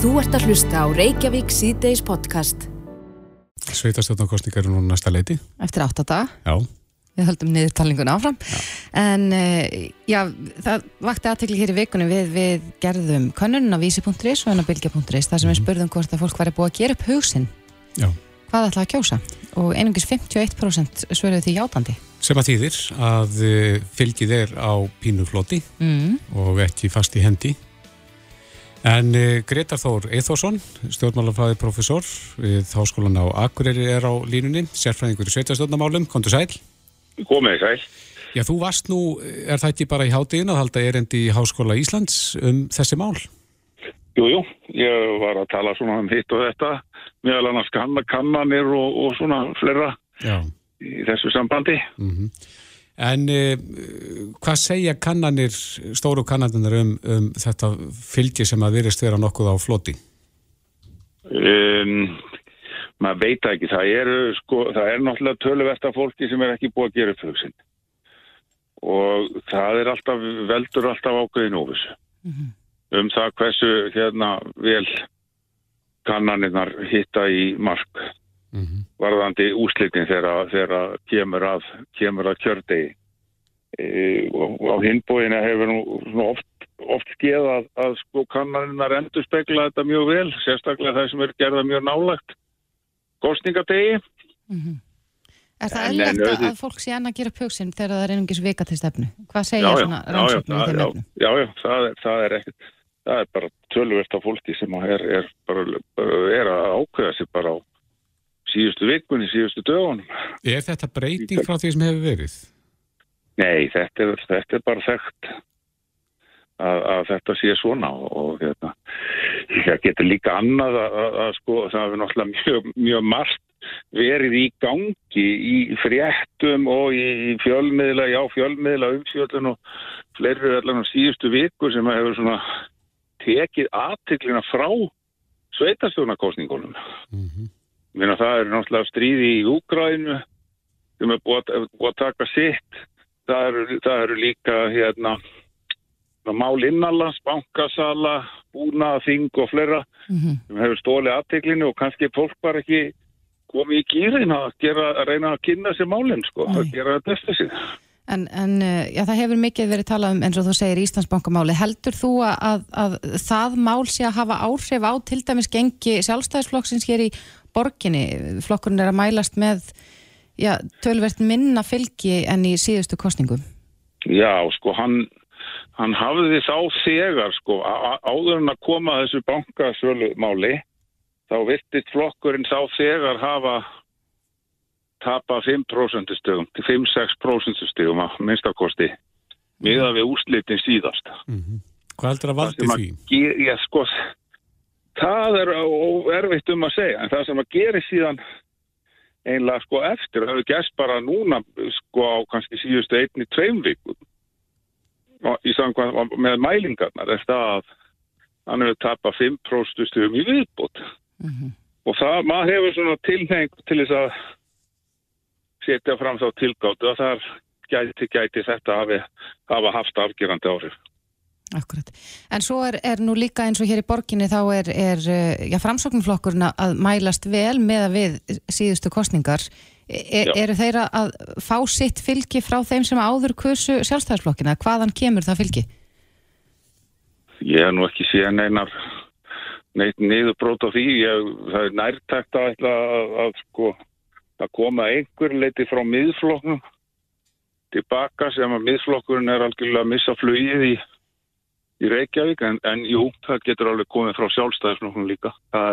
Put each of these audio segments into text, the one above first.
Þú ert að hlusta á Reykjavík síðdeis podcast. Sveitastjórnarkostningar eru núna næsta leiti. Eftir átta dag. Já. Við höldum niður talninguna áfram. Já. En uh, já, það vakti aðtekli hér í vikunum við, við gerðum könnun á vísi.is og en á bylgja.is þar sem við mhm. spurðum hvort að fólk væri búið að gera upp hugsin. Já. Hvað ætlaði að kjósa? Og einungis 51% svöruði því játandi. Sem að þýðir að eh, fylgið er á pínufloti mm. og ekki fast í hendi En uh, Gretar Þór Eithorsson, stjórnmálafræði profesor við Háskólan á Akureyri er á línunni, sérfræðingur í sveitarstjórnarmálum, kontur sæl. Komið sæl. Já, þú varst nú, er það ekki bara í hátíðin að halda erendi í Háskóla Íslands um þessi mál? Jú, jú, ég var að tala svona um hitt og þetta, meðal annars kannanir og, og svona flera Já. í þessu sambandi. Mhm. Mm En uh, hvað segja kannanir, stóru kannanir um, um þetta fylgi sem að virðist vera nokkuð á floti? Um, maður veit ekki, það er, sko, það er náttúrulega töluvert af fólki sem er ekki búið að gera upp hugsin og það er alltaf, veldur alltaf ákveðin óvis mm -hmm. um það hversu hérna vel kannanirnar hitta í mark mm -hmm. varðandi úslitin þegar kemur að, að kjördegi e, og á hinbóinu hefur nú oft, oft skeið að, að sko kannarinnar endur spekla þetta mjög vel, sérstaklega það sem er gerða mjög nálagt kostningadegi mm -hmm. Er það eðlert að, að fólk sé enn að gera pjóksinn þegar það er einungis vika til stefnu? Hvað segja já, svona rannsóknum í þeim efnum? Já, já, það er, það er ekkert það er bara tölvert af fólki sem er, er, bara, er að ákveða sér bara á síðustu vikunni, síðustu dögunum. Er þetta breyting frá því sem hefur verið? Nei, þetta er, þetta er bara þekkt að, að þetta sé svona og hérna, það getur líka annað að, að, að sko, það hefur náttúrulega mjög, mjög margt verið í gangi í fréttum og í fjölmiðla, já fjölmiðla, umfjöldun og fleiri allan á síðustu viku sem hefur svona tekið aðtiklina frá sveitarstjórnarkostningunum. Mm -hmm. Minna, það er náttúrulega stríði í Úgrænu sem er búið að, búið að taka sitt. Það eru, það eru líka hérna, mál innanlands, bankasala, búnað, þing og flera mm -hmm. sem hefur stólið aðteglinu og kannski fólk var ekki komið í gýrin að, gera, að reyna að kynna sér málinn, sko, Æ. að gera þetta eftir sig. En, en eh, já, það hefur mikið verið talað um eins og þú segir Íslandsbankamáli. Heldur þú að, að það mál sé að hafa áhrif á til dæmis gengi sjálfstæðisflokksins hér í borginni, flokkurinn er að mælast með já, tölvert minna fylgi enn í síðustu kostningum. Já, sko, hann, hann hafði þá þegar, sko, áður en að koma þessu bankasölu máli, þá virtist flokkurinn þá þegar hafa tapa 5% stöðum til 5-6% stöðum að minnstakosti miða við úslitin síðast. Mm -hmm. Hvað heldur að valdi því? Ég, sko, það er erfitt um að segja en það sem að gera síðan einlega sko eftir það hefur gæst bara núna sko á kannski síðustu einni tveim vikum. Í samkvæm með mælingarnar er það að hann hefur tapað 5% stugum í viðbútt mm -hmm. og það, maður hefur svona tilheng til þess að setja fram þá tilgáttu að það gæti, gæti þetta hafi, hafa haft afgerandi áhrif Akkurat. En svo er, er nú líka eins og hér í borginni þá er, er eh, já, framsóknumflokkurinn að mælast vel með að við síðustu kostningar. Er, eru þeirra að fá sitt fylgi frá þeim sem áður kursu sjálfstæðarsflokkina? Hvaðan kemur það fylgi? Ég hef nú ekki séð neinar neitt niðurbrót á því. Ég, það er nærtækt að, að, að, sko, að koma einhver leiti frá miðflokknum tilbaka sem að miðflokkurinn er algjörlega að missa flugið í í Reykjavík en, en jú, það getur alveg komið frá sjálfstæðisnokkum líka. Það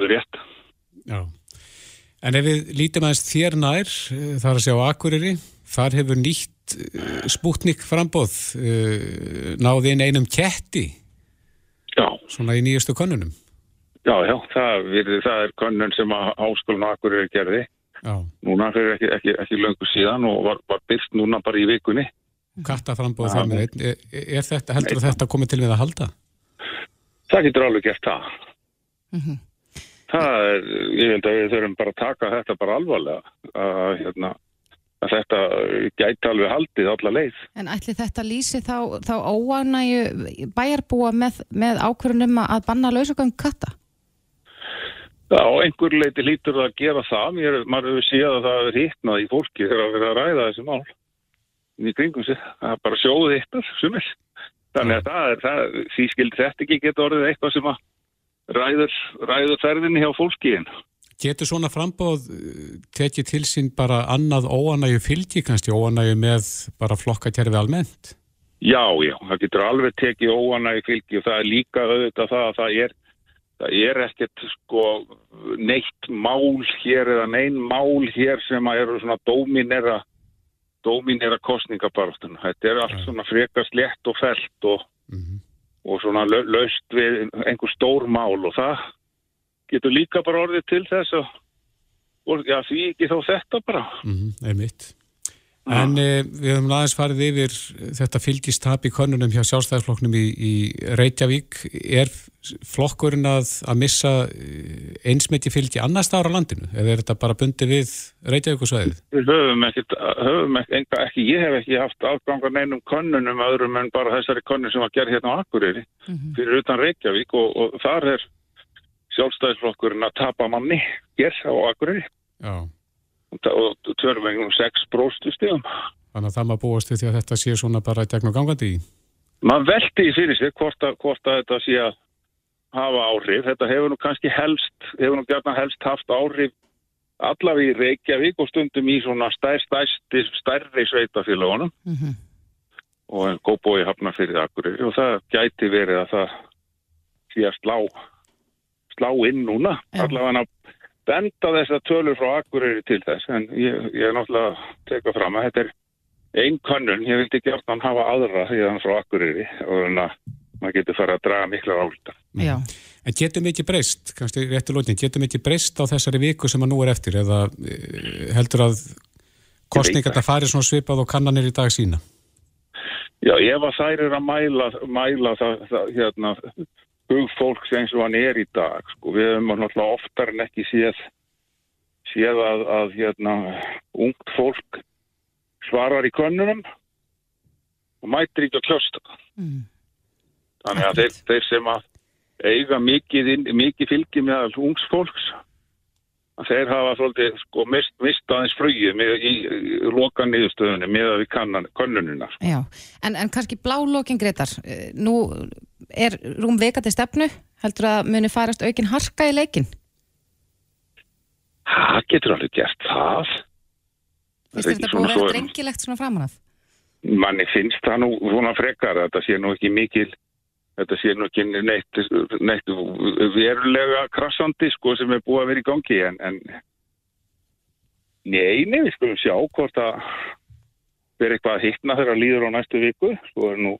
er rétt. Já, en ef við lítum aðeins þér nær, eh, þar að sjá Akureyri, þar hefur nýtt uh, spútnik frambóð uh, náði inn einum ketti Já. Svona í nýjastu konunum Já, já, það, við, það er konun sem að áskólinu Akureyri gerði. Já. Núna fyrir ekki, ekki, ekki löngu síðan og var, var byrst núna bara í vikunni kattaframbóð þar með einn. Er, er þetta, heldur þetta komið til við að halda? Það getur alveg gert það. Mm -hmm. Það er, ég held að við þurfum bara að taka þetta bara alvarlega. Að, hérna, að þetta gæti alveg haldið alla leið. En ætli þetta lýsi þá, þá óanægu bæjarbúa með, með ákvörunum að banna lausagöng katta? Já, einhver leiti lítur það að gera það. Mér, maður hefur séð að það er hittnað í fólki þegar að vera að ræða þessi mál í kringum sig. Það er bara sjóðið hittar, sumir. Þannig að það er, það, því skildi þetta ekki geta orðið eitthvað sem að ræður, ræður ferðinni hjá fólkiðin. Getur svona frambóð tekið til sín bara annað óanægu fylgi kannski, óanægu með bara flokkatjærfi almennt? Já, já, það getur alveg tekið óanægu fylgi og það er líka auðvitað það að það er, það er ekkert sko neitt mál hér eða neinn mál hér sem að eru svona dóminera, dóminera kostningabarstun. Þetta er allt svona frekast lett og felt og, mm -hmm. og svona löst við einhver stór mál og það getur líka bara orðið til þess að já, því ekki þá þetta bara. Mm -hmm, einmitt. En eh, við höfum aðeins farið yfir þetta fylgistap í konunum hjá sjálfstæðarflokknum í, í Reykjavík. Er flokkurinn að, að missa eh, einsmiti fylgi annar stára landinu? Eða er þetta bara bundið við Reykjavík og sveðið? Við höfum ekki, höfum ekki, ekki, ég hef ekki haft afgangar neinum konunum öðrum en bara þessari konun sem var gerð hérna á Akureyri mm -hmm. fyrir utan Reykjavík og, og þar er sjálfstæðisflokkurinn að tapa manni hér á Akureyri Já. Og einhvern sex bróstu stíðum. Þannig að það maður búast því að þetta sé svona bara í gegn og gangandi í? Man veldi í fyrir sig hvort að, hvort að þetta sé að hafa áhrif. Þetta hefur nú kannski helst, hefur nú gætna helst haft áhrif allavega í Reykjavík og stundum í svona stær, stærsti, stærri sveitafélagunum mm -hmm. og góðbói hafna fyrir Akureyri og það gæti verið að það sé að slá slá inn núna, Já. allavega að benda þessa tölur frá Akureyri til þess, en ég, ég er náttúrulega að teka fram að þetta er einn kannun, ég vildi ekki alltaf hafa aðra því að hann frá Akureyri og þannig að maður getur farið að draga mikla álita. Já. En getum við ekki breyst, kannski réttu lótin, getum við ekki breyst á þessari viku sem að nú er eftir eða eh, heldur að kostninga þetta farið svona svipað og kannanir í dag sína? Já, ef að þær er að mæla, mæla það, það, hérna, hugfólks eins og hann er í dag sko. við hefum náttúrulega oftar en ekki séð séð að, að hérna, ungt fólk svarar í könnunum og mætir ekki að klösta mm. þannig að þeir, þeir sem að eiga mikið, mikið fylgi með ungs fólks þeir hafa svolítið sko, mist, mist aðeins frögið í, í loka niðurstöðunni með að við kannan könnunina sko. en, en kannski blálókin Gretar eh, nú er rúm veikandi stefnu heldur að muni farast aukin harka í leikin? Það getur alveg gert það Fyrst þetta búið að vera drengilegt svona framanaf? Manni finnst það nú svona frekar þetta sé nú ekki mikil þetta sé nú ekki neitt, neitt verulega krassandi sko sem er búið að vera í gangi en, en neini við skulum sjá hvort að vera eitthvað að hittna þegar líður á næstu viku sko er nú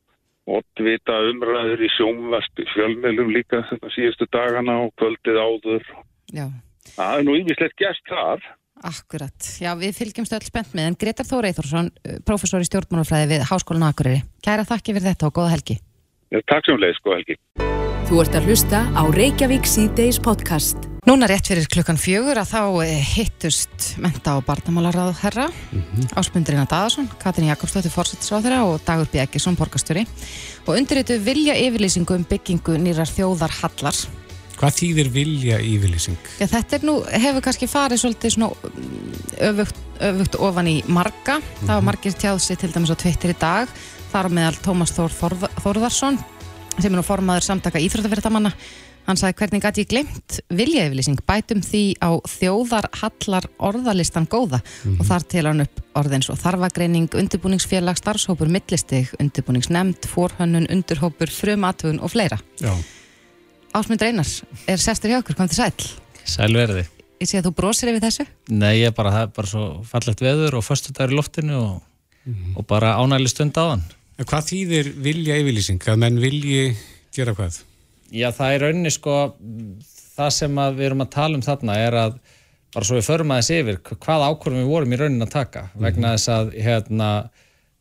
oddvita umræður í sjónvast fjölmjölum líka þetta síðustu dagana og kvöldið áður. Já. Það er nú yfirslegt gæst þar. Akkurat. Já, við fylgjumst öll spennt með en Gretar Þór Eithorsson, professor í stjórnmánafræði við Háskólan Akureyri. Kæra þakki fyrir þetta og góða helgi. Já, takk sem leiðis, góða helgi. Þú ert að hlusta á Reykjavík C-Days podcast. Núna rétt fyrir klukkan fjögur að þá eh, hittust menta og barnamálaráð herra mm -hmm. Ásmundurinn að Daðarsson, Katrin Jakobsdóttir fórsettisráð þeirra og Dagur Bjækisson borgastjóri og undirritu vilja yfirlýsingu um byggingu nýrar þjóðar hallar Hvað þýðir vilja yfirlýsing? Ja, þetta er nú, hefur kannski farið svolítið svona öfugt, öfugt ofan í marga, mm -hmm. það var mhm. margir tjáðsi til dæmis á Twitter í dag, þar meðal Tómas Þór Þórðarsson sem er nú formaður samtaka íþróttafyrtamanna Hann sagði hvernig gæti ég glemt viljaeyflýsing bætum því á þjóðarhallar orðalistan góða mm -hmm. og þar til hann upp orðins og þarfagreining, undirbúningsfélag, starfshópur, millistig, undirbúningsnemnd, forhönnun, undurhópur, frumatun og fleira. Já. Ásmund Reynar er sestur hjá okkur, kom þið sæl? Sælverði. Ég sé að þú brósir yfir þessu? Nei, ég bara, það er bara svo fallegt veður og förstu dagur í loftinu og, mm -hmm. og bara ánægli stund á hann. Hvað þýðir viljaeyflýsing? Að menn vilji gera hvað? Já, það er rauninni sko, það sem við erum að tala um þarna er að, bara svo við förum aðeins yfir, hvað ákvörðum við vorum í rauninni að taka, vegna þess að hérna,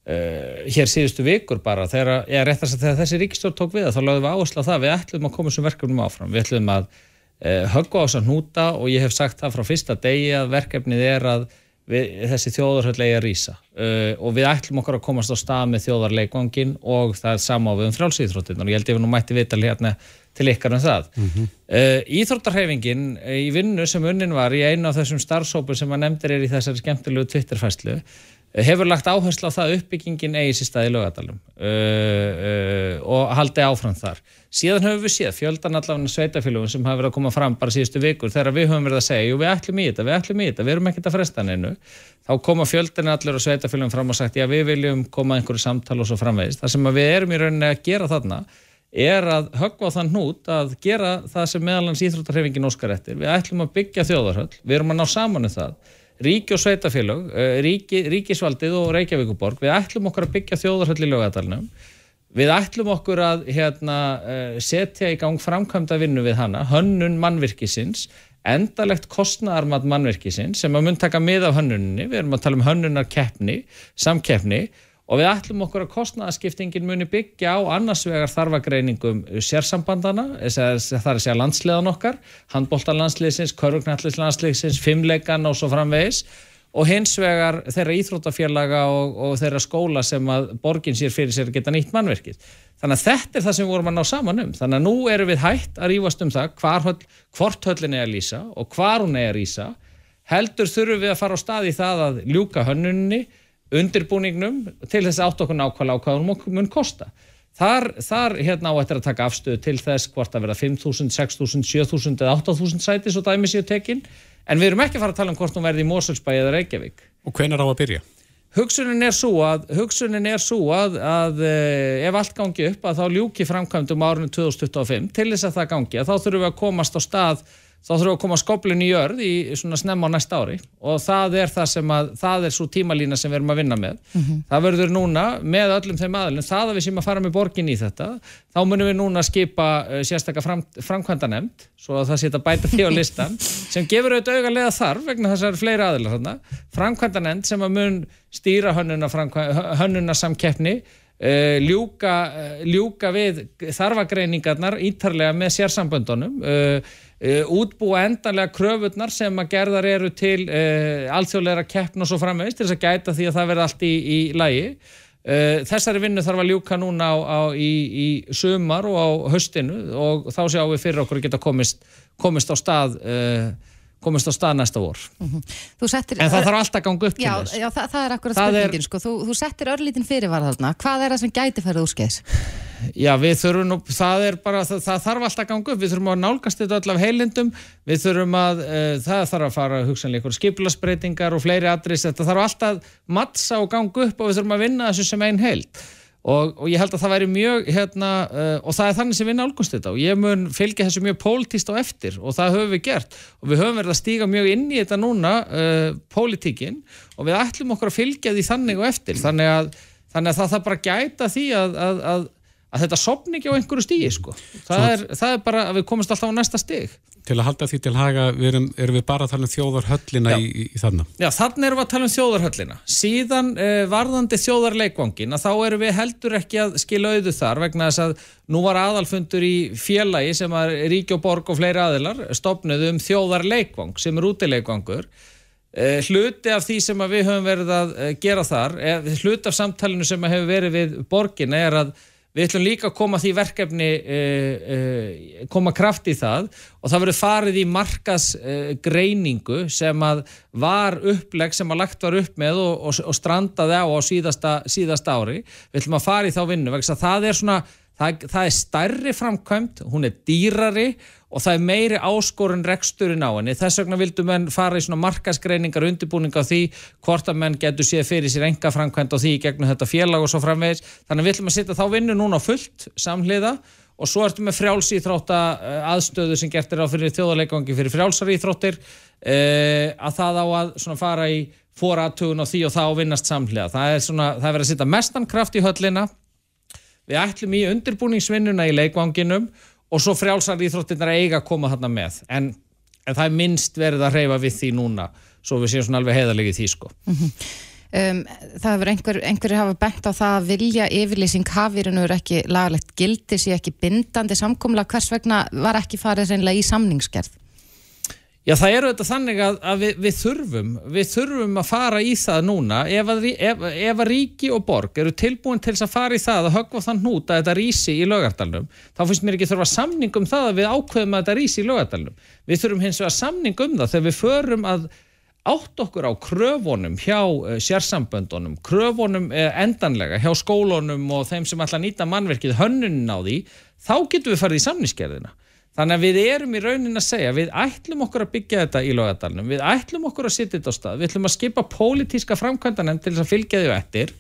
uh, hér síðustu vikur bara, þegar, ég er rétt að þegar þessi ríkistjórn tók við þá lögum við áherslu á það, við ætlum að koma þessum verkefnum áfram, við ætlum að uh, högga á þess að hnúta og ég hef sagt það frá fyrsta degi að verkefnið er að við, þessi þjóðarhöll eigi að rýsa uh, og við ætlum okkur að komast á stað með þjóðarleikvangin og það er við um frjálsýþróttin og ég held ég að nú mætti vital hérna til ykkar um það. Mm -hmm. uh, Íþróttarhefingin í vinnu sem unnin var í einu af þessum starfsópur sem að nefndir er í þessari skemmtilegu Twitterfæslu hefur lagt áherslu á það uppbyggingin eigi sér stað í lögadalum uh, uh, og haldi áfram þar. Síðan höfum við séð fjöldan allavega sveitafélagum sem hafa verið að koma fram bara síðustu vikur þegar við höfum verið að segja, jú við ætlum í þetta, við ætlum í þetta, við erum ekkert að fresta neinu. Þá koma fjöldan allir og sveitafélagum fram og sagt, já við viljum koma einhverju samtal og svo framvegist. Það sem við erum í rauninni að gera þarna er að höggva þann hnút að gera það sem meðalans íþróttarhefingin óskar eftir. Við ætlum að byggja þjóðarhöll, við erum að ná saman um það ríki og sveitafélag, eh, ríki, ríkisvaldið og Reykjavíkuborg, við ætlum okkur að byggja þjóðarhöll í lögadalunum við ætlum okkur að hérna, eh, setja í gang framkvæmda vinnu við hana, hönnun mannvirkisins endalegt kostnarmat mannvirkisins sem að mun taka mið af hönnuninni, við erum að tala um hönnunar keppni, samkeppni og við ætlum okkur að kostnæðaskiptingin muni byggja á annars vegar þarfagreiningum sérsambandana, það er segja landsliðan okkar, handbóltalandsliðsins, körvugnallislandsliðsins, fimmleikan og svo framvegis og hins vegar þeirra íþróttafélaga og, og þeirra skóla sem að borgin sér fyrir sér geta nýtt mannverkið. Þannig að þetta er það sem við vorum að ná saman um. Þannig að nú erum við hægt að rýfast um það höll, hvort höllin er að lýsa og hvar hún er að lýsa. Heldur þurfum við að fara á stað í það að ljúka hönnuninni undirbúningnum til þess átt okkur nákvæmlega á hvað hún mun kosta. Þar, þar hérna á þetta að taka afstöðu til þess hvort að vera 5.000, 6.000, 7.000 eða 8.000 sæti svo dæmi séu tekinn en við erum ekki að fara að tala um hvort hún verði í Moselsbæi eða Reykjavík. Og hvenar á að byrja? Hugsunin er svo að, er svo að, að eh, ef allt gangi upp að þá ljúki framkvæmdum árinu 2025 til þess að það gangi að þá þurfum við að komast á stað þá þurfum við að koma skoblin í jörð í svona snemma á næsta ári og það er það sem að, það er svo tímalína sem við erum að vinna með. Mm -hmm. Það verður núna með öllum þeim aðlun, það að við sem að fara með borgin í þetta, þá munum við núna skipa uh, sérstakka fram, framkvæmda nefnd, svo að það setja bæta því á listan, sem gefur auðvitað augalega þarf vegna þessar fleiri aðlar þarna, framkvæmda nefnd sem að mun stýra hönnuna, hönnuna samkeppni Uh, ljúka, uh, ljúka við þarfagreiningarnar ítarlega með sérsamböndunum uh, útbúa endanlega kröfunnar sem að gerðar eru til alþjóðleira keppn og svo framvegist til þess að gæta því að það verði allt í, í lægi þessari vinnu þarf að ljúka núna á, á, í, í sumar og á höstinu og þá sjáum við fyrir okkur að geta komist, komist á stað komist á stað næsta vor mm -hmm. settir, en það þarf alltaf að ganga upp já, já, það, það er akkurat spurningin sko. þú, þú settir örlítin fyrirvara þarna hvað er það sem gæti færið úr skeiðs? Já, við þurfum nú, það er bara það, það þarf alltaf að ganga upp, við þurfum að nálgast þetta öll af heilindum, við þurfum að uh, það þarf að fara hugsanlega ykkur skiplasbreytingar og fleiri adress, þetta þarf alltaf mattsa og ganga upp og við þurfum að vinna þessu sem einn heild. Og, og ég held að það væri mjög hérna, uh, og það er þannig sem við nálgumst þetta. Og ég mun fylgja þessu mjög pólitíst á eftir og það höfum við gert. Og við höfum verið að stíga mjög inn í þetta núna uh, pólitíkin. Og við ætlum okkur og að, þannig að það þarf bara að gæta því að, að, að að þetta sopni ekki á einhverju stígi sko. það, er, það er bara að við komumst alltaf á næsta stíg Til að halda því til haga erum, erum við bara að tala um þjóðarhöllina í, í, í þannig Já, þannig erum við að tala um þjóðarhöllina. Síðan eh, varðandi þjóðarleikvangin að þá erum við heldur ekki að skila auðu þar vegna þess að nú var aðalfundur í félagi sem að Ríki og Borg og fleiri aðilar stopnuðu um þjóðarleikvang sem er útileikvangur. Eh, hluti af því sem við höfum verið að eh, gera þar eh, hluti af samtalenu sem hefur verið við borgin er að Við ætlum líka að koma því verkefni, uh, uh, koma kraft í það og það verður farið í markasgreiningu uh, sem að var uppleg sem að lagt var upp með og, og, og strandaði á á síðasta, síðasta ári. Við ætlum að fara í þá vinnu, vegna það er svona, það, það er stærri framkvæmt, hún er dýrari og það er meiri áskorun reksturinn á henni. Þess vegna vildu menn fara í svona markasgreiningar undirbúninga á því hvort að menn getur séð fyrir sér enga framkvæmt á því gegnum þetta félag og svo framvegis. Þannig við ætlum að setja þá vinnu núna fullt samhliða og svo ertum við frjálsýþrótta eh, aðstöðu sem gertir á fyrir þjóðarleikangi fyrir frjálsaríþróttir eh, að það á að fara í fóraðtugun og því og þá vinnast samhliða. Það er, svona, það er verið að setja mestan kraft í höllina. Við ætlum í undirbúningsvinnuna í leikvanginum og svo frjálsar íþróttinnar eiga að koma þarna með. En, en það er minnst verið að hreyfa við því núna svo við séum svona alveg heiðarlegi því sko. Mm -hmm. um, Það hefur einhver, einhverju hafa bent á það að vilja yfirlýsing hafirinu er ekki lagalegt gildi sé ekki bindandi samkomla hvers vegna var ekki farið reynilega í samningsgerð Já, það eru þetta þannig að, að við, við þurfum við þurfum að fara í það núna. Ef að, ef, ef að ríki og borg eru tilbúin til að fara í það að höggva þann hnút að þetta rísi í lögardalunum þá finnst mér ekki þurfa samning um það að við ákveðum að þetta rísi í lögardalunum við þurfum hins vegar samning um það þegar við förum að átt okkur á kröfunum hjá uh, sérsamböndunum kröfunum uh, endanlega hjá skólunum og þeim sem ætla að nýta mannverkið hönnunin á því þá getum við farið í samningskerðina Þannig að við erum í raunin að segja, við ætlum okkur að byggja þetta í logadalunum, við ætlum okkur að sitja þetta á stað, við ætlum að skipa pólitíska framkvæmdanem til þess að fylgja því eftir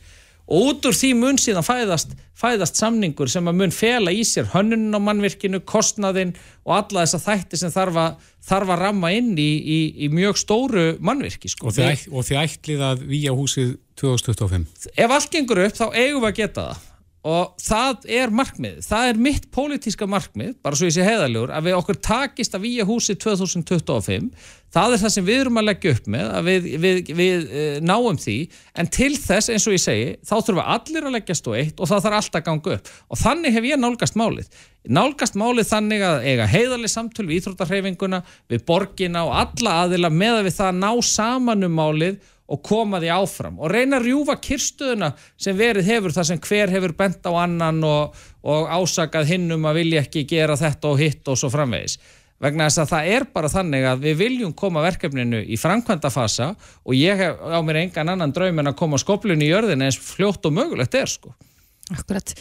og út úr því mun síðan fæðast, fæðast samningur sem að mun fela í sér hönnun á mannvirkinu, kostnaðin og alla þessa þætti sem þarf að, þarf að ramma inn í, í, í mjög stóru mannvirki. Sko. Og þið ætlið að výja húsið 2025? Ef allt gengur upp þá eigum við að geta það og það er markmið, það er mitt pólitíska markmið, bara svo ég sé heiðalegur að við okkur takist að výja húsi 2025, það er það sem við erum að leggja upp með, að við, við, við e, náum því, en til þess eins og ég segi, þá þurfum allir að leggjast og eitt og það þarf alltaf að ganga upp. Og þannig hef ég nálgast málið. Nálgast málið þannig að eiga heiðaleg samtöl við íþróttarheyfinguna, við borgina og alla aðila með að við það ná samanum málið og koma því áfram og reyna að rjúfa kyrstuðuna sem verið hefur þar sem hver hefur bent á annan og, og ásakað hinnum að vilja ekki gera þetta og hitt og svo framvegis. Vegna þess að það er bara þannig að við viljum koma verkefninu í framkvæmda fasa og ég hef á mér engan annan draum en að koma skoplinu í jörðin eins fljótt og mögulegt er sko. Akkurat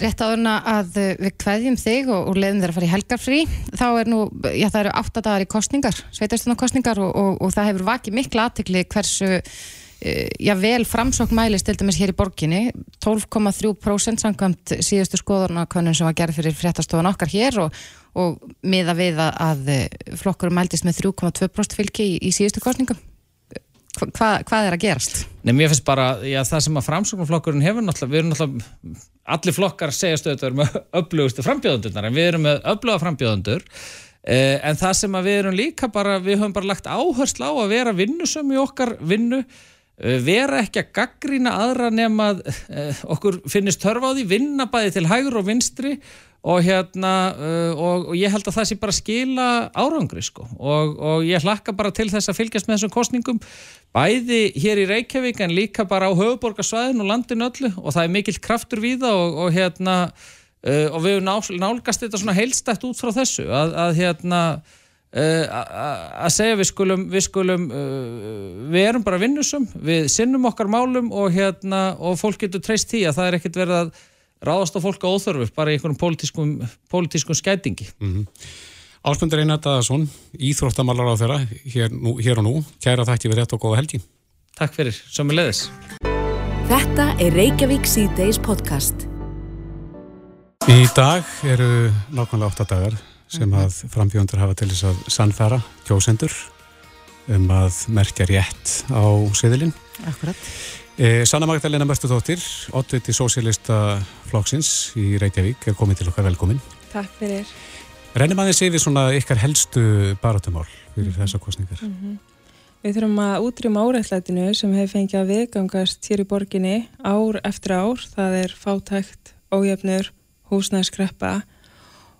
Rétt áðurna að við kveðjum þig og, og leiðum þér að fara í helgarfrí. Þá er nú, já það eru átta dagar í kostningar sveitastunarkostningar og, og, og það hefur vakið miklu aðtekli hversu uh, já vel framsókn mælist til dæmis hér í borginni. 12,3% samkvæmt síðustu skoðurnakönnun sem var gerð fyrir fréttastofan okkar hér og miða við að, að flokkur mæltist með 3,2% fylgi í, í síðustu kostningum Hva, hvað er að gerast? Nei, mér finnst bara, já, það sem að framsóknarflokkurinn hefur náttúrulega, við erum náttúrulega, allir flokkar segja stöður með öflugustu frambjöðundurnar, en við erum með öfluga frambjöðundur, eh, en það sem að við erum líka bara, við höfum bara lagt áherslu á að vera vinnusum í okkar vinnu, eh, vera ekki að gaggrína aðra nema að eh, okkur finnist törfa á því, vinna bæði til hægur og vinstri og hérna uh, og, og ég held að það sé bara skila árangri sko. Og, og ég hlakka bara til þess að fylgjast með þessum kostningum bæði hér í Reykjavík en líka bara á höfuborgarsvæðin og landin öllu. Og það er mikill kraftur við það og, og hérna uh, og við nálgast þetta svona heilstætt út frá þessu að, að hérna uh, að segja við skulum við skulum við erum bara vinnusum, við sinnum okkar málum og hérna og fólk getur treyst því að það er ekkert verið að ráðast á fólk á óþörfu bara í einhvern pólitískum, pólitískum skætingi. Mm -hmm. Ásmundur Einar Daðarsson Íþróttamálar á þeirra hér, nú, hér og nú, kæra þakki við rétt og góða helgi. Takk fyrir, sömu leðis Þetta er Reykjavík C-Days podcast. Í dag eru nákvæmlega 8 dagar sem mhm. að frambjöndur hafa til þess að sannfæra kjósendur um að merkja rétt á siðilinn Akkurat Eh, Sanna Magdalena Mörstuðóttir, oddviti Sósialista flokksins í Reykjavík er komið til okkar velkomin. Takk fyrir. Rennum aðeins yfir svona ykkar helstu baratumál fyrir mm -hmm. þessa kostningar. Mm -hmm. Við þurfum að útrýma áræðslætinu sem hefur fengið að viðgangast hér í borginni ár eftir ár. Það er fátækt, ójöfnur, húsnæðskreppa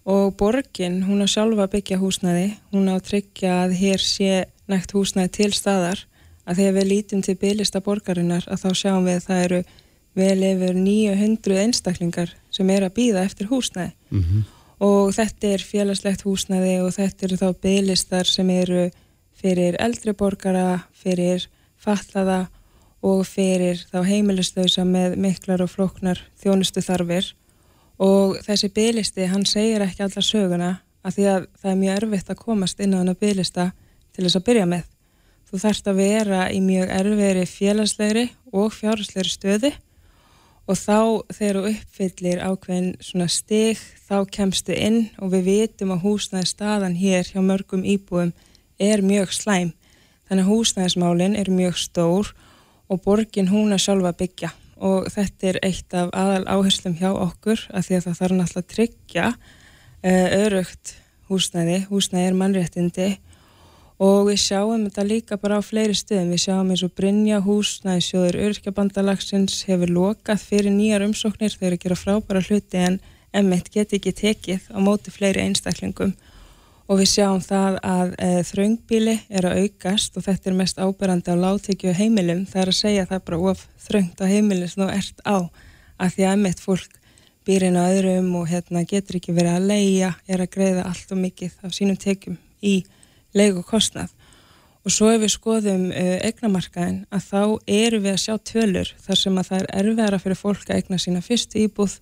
og borgin, hún á sjálfa byggja húsnæði, hún á tryggja að hér sé nægt húsnæði til staðar að þegar við lítum til bylista borgarinnar að þá sjáum við að það eru vel yfir 900 einstaklingar sem er að býða eftir húsnæði. Mm -hmm. og þetta er félagslegt húsnæði og þetta eru þá bylistar sem eru fyrir eldri borgara, fyrir fallaða og fyrir þá heimilistauðsa með miklar og floknar þjónustu þarfir og þessi bylisti hann segir ekki alla söguna að því að það er mjög erfitt að komast inn á hann að bylista til þess að byrja með Þú þarfst að vera í mjög erfiðri félagslegri og fjárháslegri stöði og þá þegar þú uppfyllir ákveðin svona stig þá kemstu inn og við vitum að húsnæði staðan hér hjá mörgum íbúum er mjög slæm. Þannig að húsnæðismálinn er mjög stór og borgin hún að sjálfa byggja og þetta er eitt af aðal áherslum hjá okkur að því að það þarf náttúrulega að tryggja uh, örugt húsnæði, húsnæði er mannréttindi og við sjáum þetta líka bara á fleiri stöðum, við sjáum eins og Brynja húsnæðisjóður örkjabandalagsins hefur lokað fyrir nýjar umsóknir. Þegar að gera frábæra hluti en M1 geti ekki tekið á móti fleiri einstaklingum. Og við sjáum það að e, þröngbíli er að aukast og þetta er mest áberandi á láttekju heimilum. Það er að segja það bara of þröngt á heimilum sem þú ert á að því að emitt fólk býr inn á öðrum og hérna, getur ekki verið að leia, er að greiða allt og mikið af sínum tekjum í leiku kostnað. Og svo ef við skoðum uh, egnamarkaðin að þá eru við að sjá tölur þar sem að það er erfiðara fyrir fólk að egna sína fyrstu íbúð.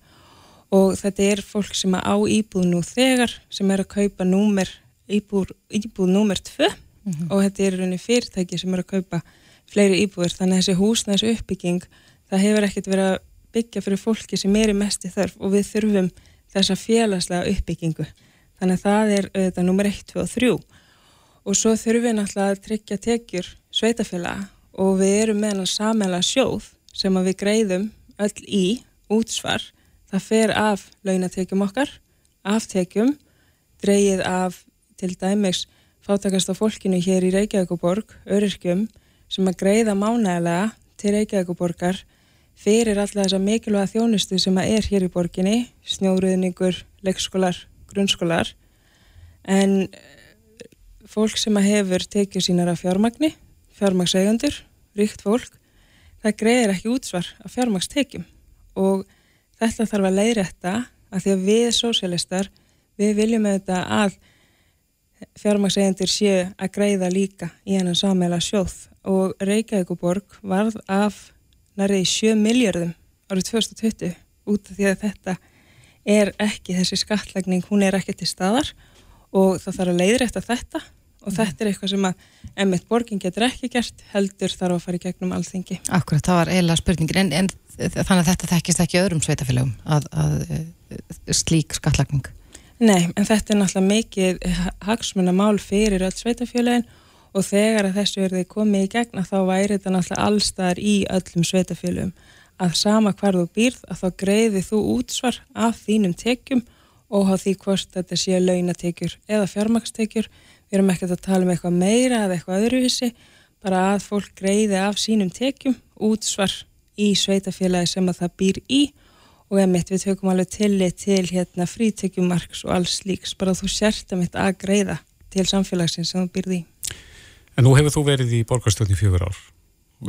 Og þetta er fólk sem á íbúð nú þegar sem er að kaupa númer, íbúð, íbúð númer 2 mm -hmm. og þetta er rauninni fyrirtæki sem er að kaupa fleiri íbúður þannig að þessi húsnæðis uppbygging það hefur ekkert verið að byggja fyrir fólki sem er í mesti þörf. Og við þurfum þessa félagslega uppbyggingu. Þannig að það er þetta nummer 1, 2 og 3 og svo þurfum við náttúrulega að tryggja tekjur sveitafélaga og við erum með hann samanlega sjóð sem við greiðum öll í útsvar. Það fer af launatekjum okkar, aftekjum, dreyið af til dæmis fátakast á fólkinu hér í Reykjavíkuborg, öryrkjum, sem að greiða mánægilega til Reykjavíkuborgar fyrir alla þessa mikilvæga þjónustu sem að er hér í borginni, snjóruðningur, leikskólar, grunnskólar, en fólk sem að hefur tekið sínar af fjármagni, fjármagseigandur, ríkt fólk, það greiðir ekki útsvar af fjármagstekjum og þetta þarf að leiðrætta að því að við sósialistar, við viljum auðvitað að fjármagsegjandir séu að greiða líka í hennan sammeila sjóð. Og Reykjavíkuborg varð af nærið 7 miljardum árið 2020 út af því að þetta er ekki þessi skattlagning, hún er ekki til staðar. Og það þarf að leiðrætta þetta og þetta er eitthvað sem að emitt borgin getur ekki gert heldur þarf að fara í gegnum alþengi. Akkurat, það var eiginlega spurningin en, en þannig að þetta þekkist ekki öðrum sveitafélagum að, að, að slík skattlagning? Nei, en þetta er náttúrulega mikið hagsmunna mál fyrir öll sveitafélagin og þegar að þessu er þið komið í gegna þá væri þetta náttúrulega allstaðar í öllum sveitafélagum að sama hvar þú býrð að þá greiði þú útsvar af þínum tekjum og á því hvort þetta sé launatekjur eða fjármakstekjur við erum ekkert að tala um eitthvað meira eða eitthvað öðruvísi, bara að fólk greiði af sínum tekjum útsvar í sveitafélagi sem að það býr í og emitt við tökum alveg tillit til hérna frítekjumarks og alls líks, bara þú sért emitt að greiða til samfélagsins sem þú býrði í. En nú hefur þú verið í borgarstjórn í fjögur ár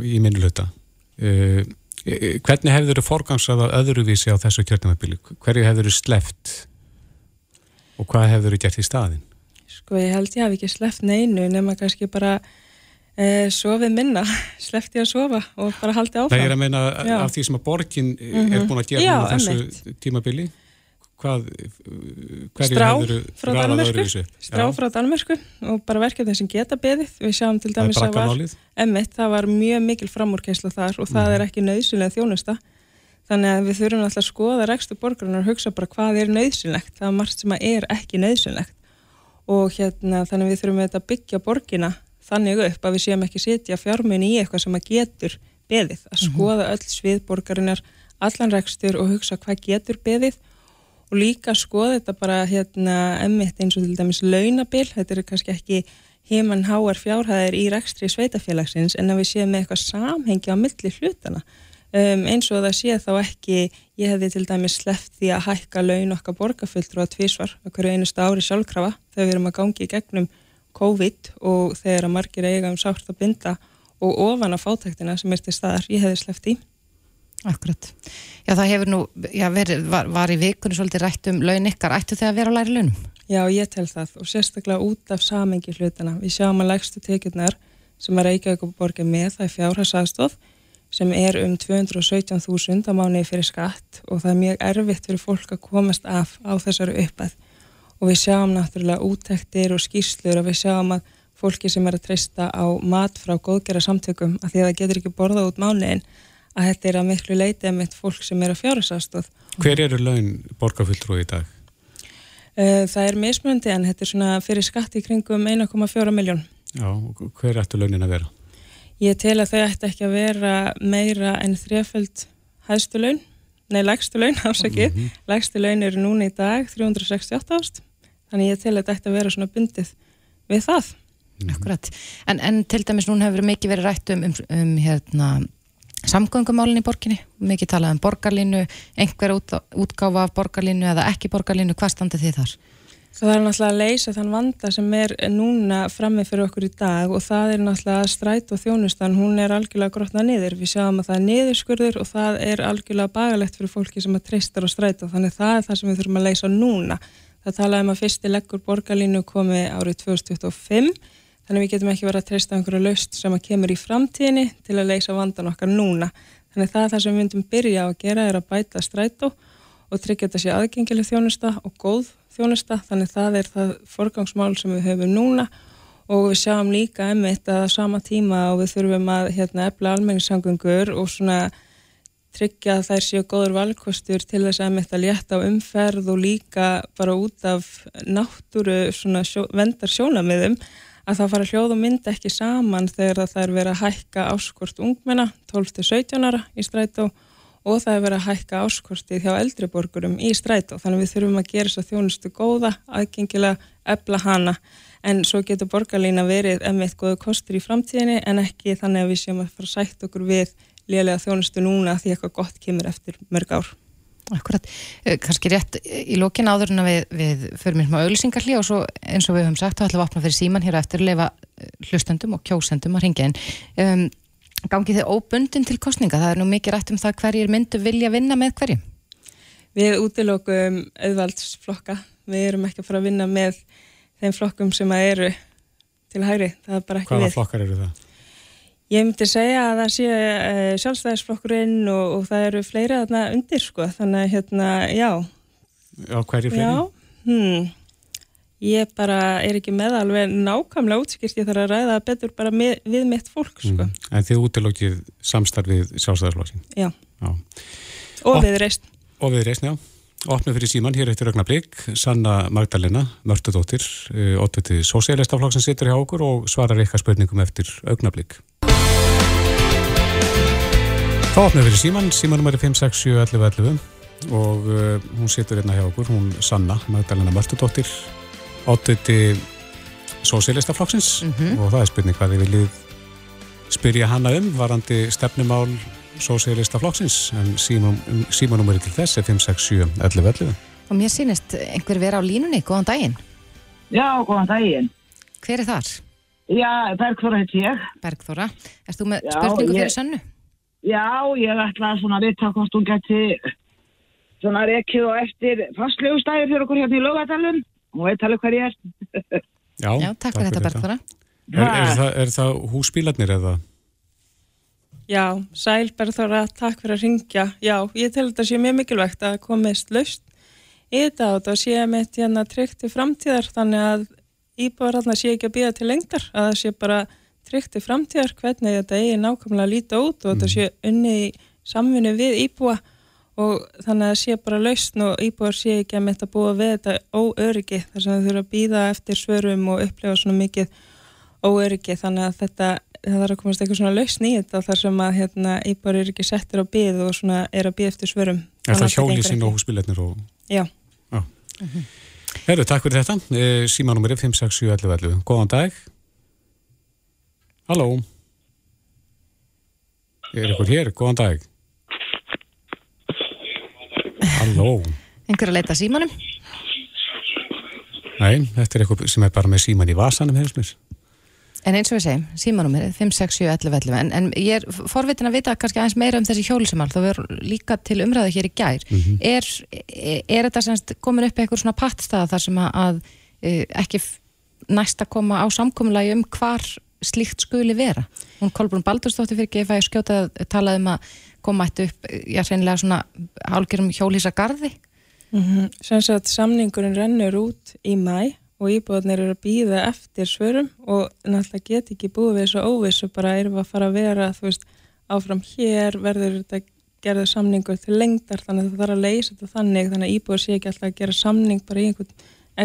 í minnulöta. Uh, eh, hvernig hefur þau forgangsað að öðruvísi á þessu kjörnumabili? Hverju hefur þau sleft og hvað hefur þau gert í staðin? Sko ég held ég hafi ekki sleppt neinu nema kannski bara e, sofið minna, sleppti að sofa og bara haldi áfram. Það er að meina Já. af því sem að borgin mm -hmm. er mhm. búin að gera á þessu emitt. tímabili hvað, hefur frá Danmörku, strá frá Danmörku og bara verkefni sem geta beðið við sjáum til dæmis að var emitt, það var mjög mikil framúrkeisla þar og það mm. er ekki nöðsynlega þjónusta þannig að við þurfum alltaf að skoða rekstu borgarinn og hugsa bara hvað er nöðsynlegt það er margt sem er ekki nöðsynlegt og hérna þannig við þurfum að byggja borgina þannig upp að við séum ekki setja fjármunni í eitthvað sem að getur beðið, að mhm. skoða öll svið borgarinnar, allan rekstur og hugsa hvað getur beðið. Og líka skoða þetta bara hérna emmitt eins og til dæmis launabil, þetta eru kannski ekki heimann háar fjárhæðir í rekstri sveitafélagsins en að við séum með eitthvað samhengi á milli hlutana um, eins og það sé þá ekki ég hefði til dæmis sleppt því að hækka laun okkar borgarfulltrú að tvísvar okkur einustu ári sjálfkrafa þegar við erum að gangi í gegnum COVID og þegar að margir eiga um sátt að binda og ofan á fátæktina sem er til staðar ég hefði sleppt í Akkurat. Já það hefur nú já, verið, var, var í vikunni svolítið rætt um laun ykkar, ættu þið að vera að læra launum? Já ég tel það og sérstaklega út af samengi hlutana. Við sjáum að lægstu tekjurnar sem að Reykjavík borgir með það er fjárhagsaðstof sem er um 217.000 á mánuði fyrir skatt og það er mjög erfitt fyrir fólk að komast af á þessari uppæð og við sjáum náttúrulega úttektir og skýrslur og við sjáum að fólki sem er að treysta á mat frá góðgerra samtökum að því að það getur ekki borða út mánuðin að þetta er að miklu leiti að mitt fólk sem er að fjárhastastóð. Hver eru laun borgarfulltrú í dag? Eh, það er mismundi en þetta er svona fyrir skatt í kringum 1,4 miljón. Já, hver ættu launin að vera? Ég tel að þau ætti ekki að vera meira en þrjaföld hæðstu laun, nei lægstu laun ásakið, mm -hmm. lægstu laun eru núna í dag 368 ást, þannig ég tel að þetta ætti að vera svona bundið við það. Mm -hmm. Akkurat, en, en til dæmis núna hefur mikið verið rætt um, um, um hérna, samgöngumálinn í borginni, mikið talað um borgarlínu, einhver út, útgáfa af borgarlínu eða ekki borgarlínu, hvað standið þið þar? Það er náttúrulega að leysa þann vanda sem er núna frammi fyrir okkur í dag og það er náttúrulega stræt og þjónustan, hún er algjörlega grotnað niður. Við sjáum að það er niðurskurður og það er algjörlega bagalegt fyrir fólki sem að treystar og stræta þannig það er það sem við þurfum að leysa núna. Það talaði um að fyrsti leggur borgarlínu komi árið 2025 þannig við getum ekki verið að treysta einhverju löst sem að kemur í framtíðinni til að leysa vandan okkar núna. Þannig það það sem við myndum byrja að gera er að bæta strætó og tryggja þetta sé aðgengileg þjónusta og góð þjónusta. Þannig það er það forgangsmál sem við höfum núna. Og við sjáum líka emmitt að sama tíma og við þurfum að hérna, efla almenningssangungur og svona tryggja að þær séu góður valkostur til þess að emmitt að létta á umferð og líka bara út af náttúru sjó, vendar sjónamiðum að það fara hljóð og mynd ekki saman þegar það er verið að hækka áskort ungmenna 12-17 ára í strætó og það er verið að hækka áskortið hjá eldriborgurum í strætó. Þannig við þurfum að gera þess að þjónustu góða aðgengilega ebla hana. En svo getur borgarlína verið emitt góðu kostur í framtíðinni en ekki þannig að við séum að fara að sætt okkur við lélega þjónustu núna því eitthvað gott kemur eftir mörg ár. Akkurat, eh, kannski rétt í lókin áður en við, við förum inn á auðlýsingarli og svo eins og við höfum sagt þá ætlum við að opna fyrir síman hér eftir að lefa eh, hlustendum og kjósendum að ringja inn. Um, Gangið þið óbundin til kostninga? Það er nú mikið rætt um það hverjir myndu vilja vinna með hverjum? Við útilokum auðvaldsflokka. Við erum ekki að fara að vinna með þeim flokkum sem að eru til hægri. Það er bara ekki Hvaða við. Hvaða flokkar eru það? Ég myndi segja að það sé uh, sjálfstæðisflokkurinn og, og það eru fleiri þarna undir sko. Þannig að hérna, já. Já, hverjir fleiri? Já, hmm. Ég bara er ekki með alveg nákvæmlega útskýrt, ég þarf að ræða betur bara með, við mitt fólk, sko. Mm. En þið útilokkið samstarfið sjálfstæðarflokkin? Já. já. Og við reist. Og við reist, já. Opnum fyrir síman, hér eftir augnablík, Sanna Magdalena, Mörtudóttir, ótvitið sósélistaflokk sem situr hjá okkur og svarar ykkar spurningum eftir augnablík. Þá opnum fyrir síman, símanum er 5671111 og uh, hún situr hérna hjá okkur, hún Sanna Magdalena Mörtudóttir, ótviti sósélistaflokksins mm -hmm. og það er spurning hvað þið viljið spyrja hana um varandi stefnumál sósélistaflokksins en símanúmeri til þess er 567-1111 Og mér sýnist einhver vera á línunni, góðan daginn. Já, góðan daginn. Hver er þar? Já, Bergþóra heit ég. Bergþóra, erst þú með Já, spurningu fyrir ég... sönnu? Já, ég ætla svona að vita hvort hún geti svona rekið og eftir fastlögustæðir fyrir okkur hérna í lögadalum og veit alveg hvað ég er. Já, Já takk, takk fyrir þetta Bergþóra. Er, er, það, er það húsbílarnir eða? Já, sæl Bergþóra, takk fyrir að ringja. Já, ég tel þetta sé mjög mikilvægt að komist laust í þetta og það sé með hérna tryggt í framtíðar þannig að íbúar hérna sé ekki að býða til lengdar, að það sé bara tryggt í framtíðar hvernig þetta eigi nákvæmlega að líta út og mm. þetta sé unni í samvinni við íbúa og þannig að það sé bara lausn og íbúar sé ekki að mynda að búa við þetta óöryggi þar sem þau þurfa að býða eftir svörum og upplefa svona mikið óöryggi þannig að þetta það þarf að komast eitthvað svona lausn í þetta þar sem að hérna, íbúar eru ekki settir á býð og svona er að býð eftir svörum Er það hjálísinn og húsbílarnir? Og... Já, Já. Mm -hmm. Herru, takk fyrir þetta e, Símanúmerið 56711 Góðan dag Halló Er ykkur hér? Góðan dag Halló. Engur að leita símanum? Nei, þetta er eitthvað sem er bara með síman í vasanum hefur mér. En eins og við segjum, símanum er 5, 6, 7, 11, 11 en, en ég er forvitin að vita kannski aðeins meira um þessi hjólisamál þá verður líka til umræðu hér í gær mm -hmm. er, er, þetta semst komin upp eitthvað svona pattstaða þar sem að, að e, ekki næst að koma á samkominlagi um hvar slíkt skuli vera? Hún Kolbrún Baldurstóttir fyrir ekki ef að ég skjóta að tala um að koma ættu upp, já, reynilega svona hálgirum hjólísa gardi? Mm -hmm. Sanns að samningurinn rennur út í mæ og íbúðanir eru að býða eftir svörum og náttúrulega get ekki búið við þessu óvissu, bara erum að fara að vera, þú veist, áfram hér verður þetta gerður samningur til lengdar, þannig að það þarf að leysa þetta þannig, þannig að íbúður sé ekki alltaf að gera samning bara í einhvern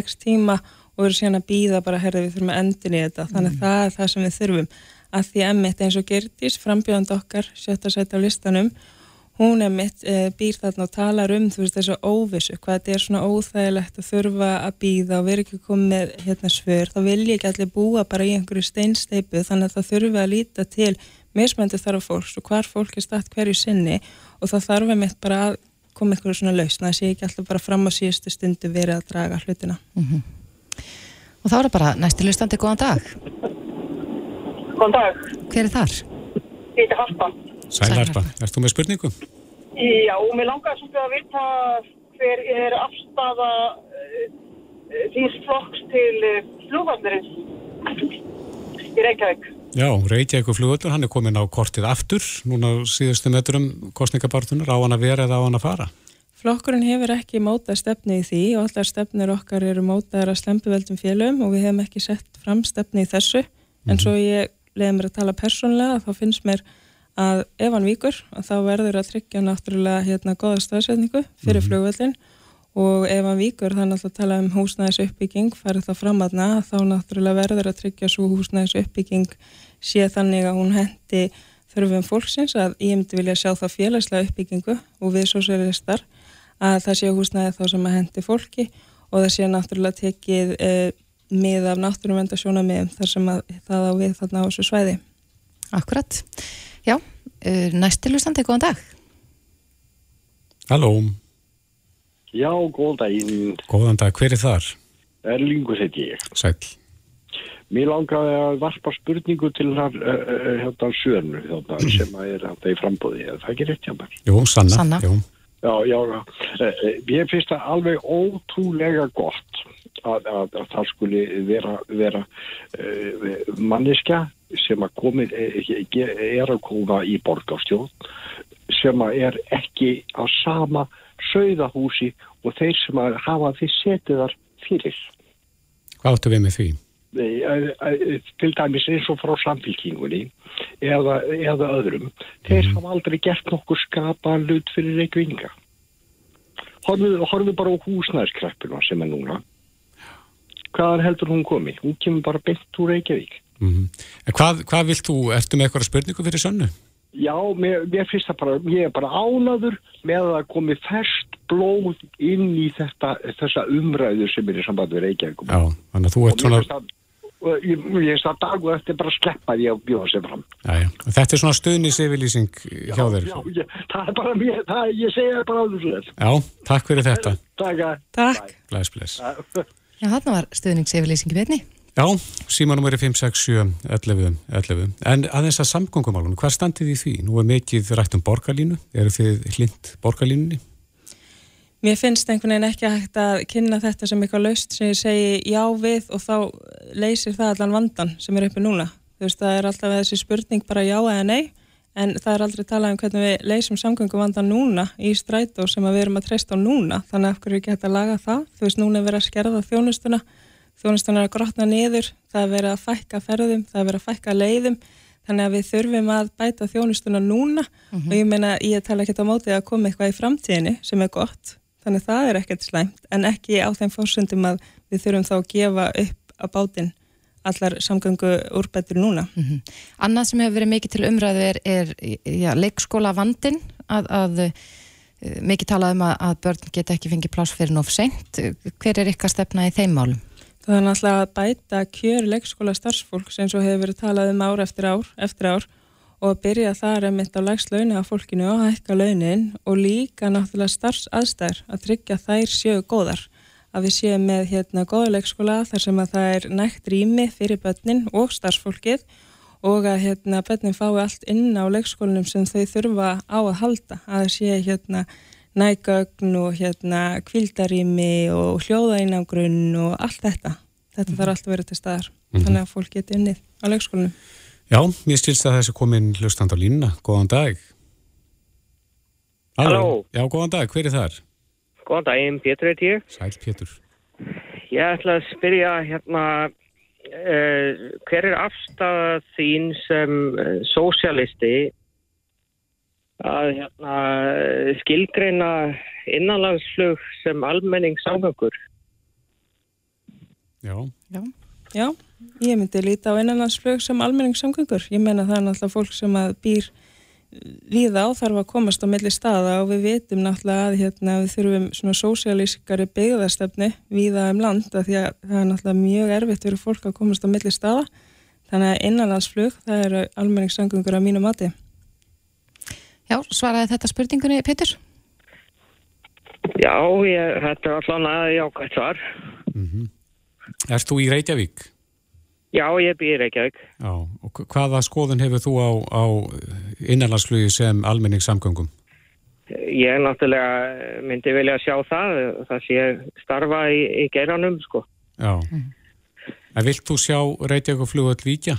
x tíma og eru síðan að býða bara, herðu við þurfum að endin í þetta, þannig að mm. það er það sem við þurfum að því emitt eins og Gertís, frambjöðand okkar, sjötta sæti á listanum, hún emitt e, býr þarna og talar um þú veist þessu óvissu, hvað þetta er svona óþægilegt að þurfa að býða og vera ekki komið hérna svör, þá vil ég ekki allir búa bara í einhverju steinsteipu þannig að það þurfa að líta til mismöndu þarf fólks og hvar fólk er statt hverju sinni og það þarf emitt bara að koma einhverju svona lausna, það sé ekki alltaf bara fram á síðustu stundu verið að draga hlutina. Mm -hmm. Og þá er það bara næstu hlustandi, góðan dag. Góðan dag, Hver er þar? ég heiti Harpa. Sælarpa, ert þú með spurningu? Já, mér langar svolítið að vita hver er afstafa uh, þýrs flokks til uh, flugvallurins í Reykjavík. Já, Reykjavík flugvöllur, hann er komin á kortið aftur, núna síðustu metrum kostningabartunar, á hann að vera eða á hann að fara? Flokkurinn hefur ekki mótað stefni í því og allar stefnir okkar eru mótaðar að slempuveldum félögum og við hefum ekki sett fram stefni í þessu en svo ég leiði mér að tala persónlega þá finnst mér að ef hann víkur að þá verður að tryggja náttúrulega hérna góða staðsetningu fyrir Mhm. flugvöldin og ef hann víkur þannig að tala um húsnæðis uppbygging farið það fram aðna þá náttúrulega verður að tryggja svo húsnæðis uppbygging sé þannig að hún hendi þurfum fólksins að ég myndi vilja sjá það félagslega uppbyggingu og við sosialistar að það sé húsnæði þá sem að hendi fólki og það sé náttúrulega tekið e, mið af náttúruvendasjóna miðum þar sem að það á við þarna á þessu svæði. Akkurat. Já, næstu hlustandi, góðan dag. Halló, Já, góðan daginn. góðan dag, hver er þar? Erlingur heiti ég. Sæl. Mér langaði að varpa spurningu til þar uh, uh, hérna sönu þarna, sem að er þetta í frambóði. Er það ekki rétt hjá mér? Jú, Sanna. Sanna. Jú. Já, já, já. Ég finnst það alveg ótrúlega gott að, að, að það skuli vera, vera uh, manniska sem að komið, er að koma í borgarstjórn sem að er ekki á sama sögðahúsi og þeir sem að hafa því setið þar fyrir. Hvað áttu við með því? Til dæmis eins og frá samfélkingunni eða, eða öðrum þeir hafa aldrei gert nokkur skapa hlut fyrir reykvinga horfðu, horfðu bara á húsnæðskreppuna sem er núna hvaðan heldur hún komi? hún kemur bara beint úr Reykjavík Mm En hvað, hvað vilt þú, ertu með eitthvað spurningu fyrir Sönnu? já, mér, mér finnst það bara ég er bara ánaður með að komi ferskt blóð inn í þetta, þessa umræðu sem er í samband við Reykjavík Já, þannig að þú ert svona, og ég ég finnst það dag og eftir bara að sleppa því að bjóða sér fram já, já, þetta er svona stuðniseyfirlýsing hjá þér. Já, ég, það er bara mér, það, ég segja bara alveg svo þess. Já, takk fyrir þetta. Takk. Takk. Bless, bless. Já, þarna var stuðningseyfirlýsingi betni. Já, símanum er 567 11, 11. En aðeins að samgöngumálunum, hvað standið í því? Nú er mikið rætt um borgarlínu, eru þið hlind borgarlínunni? Mér finnst einhvern veginn ekki hægt að kynna þetta sem eitthvað laust sem ég segi já við og þá leysir það allan vandan sem er uppi núna. Þú veist, það er alltaf þessi spurning bara já eða nei, en það er aldrei talað um hvernig við leysum samgöngum vandan núna í strætó sem að við erum að treysta á núna, þannig að hverju ekki hægt að laga það. Þú veist, núna er verið að skerða þjónustuna, þjónustuna er að grotna niður, það er verið að fækka ferðum, það er verið að fækka leiðum, þannig að við þurfum að bæta þjónustuna núna. Og ég meina, ég tala ekki á móti að koma eitthvað í framtíðinni sem er gott, þannig að það er ekkert slæmt, en ekki á þeim fórsöndum að við þurfum þá að gefa upp á bátinn allar samgöngu úrbættur núna. Mhm. Annað sem hefur verið mikið til umræðu er, er já, leikskóla vandin að, að eh, mikið talað um að, að börn geta ekki fengið pláss fyrir nóf seint. Hver er ykkar stefna í þeim málum? Það er náttúrulega að bæta kjör leikskóla starfsfólks eins og hefur verið talað um ár eftir ár, eftir ár og að byrja þar að mynda á lægst launi á fólkinu og hækka launin og líka náttúrulega starfsaðstæður að tryggja þær séu góðar að við séum með hérna góða leikskóla þar sem að það er nægt rými fyrir börnin og starfsfólkið og að hérna börnin fái allt inn á leikskólanum sem þau þurfa á að halda að það sé hérna nægögn og hérna kvildarými og hljóðainangrunn og allt þetta. Þetta þarf allt að vera til staðar Mhm. þannig að fólk geti unnið á leikskólanum. Já, mér stilst að þessi komin hlustand á línuna. Góðan dag. Halló. Já, góðan dag, hver er þar? Góðan daginn, Pétur heit ég. Sæl Pétur. Ég ætla að spyrja hérna, uh, hver er afstæða þín sem uh, sósialisti að hérna, skilgreina innanlandsflug sem almenning samgöngur? Já. Já. Já, ég myndi líta á innanlandsflug sem almenningssamgöngur. Ég menna það er náttúrulega fólk sem að býr við á þarf að komast á milli staða og við vitum náttúrulega að hérna, við þurfum svona sósialískari byggðarstefni viða um land að því að það er náttúrulega mjög erfitt fyrir fólk að komast á milli staða þannig að innanlandsflug það eru almenningssamgöngur á mínu mati. Já, svaraði þetta spurningunni, Pétur? Já, ég, þetta er allan að jákvæmt svar. Mm Erst þú í Reykjavík? Já, ég býr Reykjavík. Já, og hvaða skoðun hefur þú á, á innanlandsflugi sem almenningssamgöngum? Ég náttúrulega myndi vilja sjá það, það sé starfa í, í geiranum, sko. Já. En vilt þú sjá Reykjavík flugöld víkja?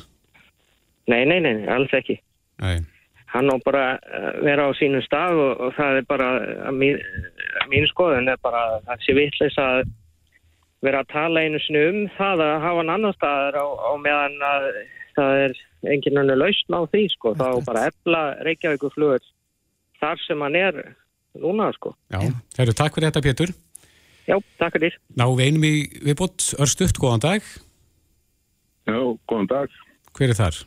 Nei, nei, nei, alls ekki. Nei. Hann á bara að vera á sínum stað og, og það er bara, að mín, að mín skoðun er bara að það sé vittlis að vera að tala einu snu um það að hafa hann annar staðar á, á meðan að það er enginn annar lausn á því, sko. Þá bara efla Reykjavík flugöld þar sem hann er núna, sko. Já, þeir eru takk fyrir þetta, Pétur. Já, takk fyrir. Ná, við einum í viðbútt, örstuðt, góðan dag. Já, góðan dag. Hver er þar?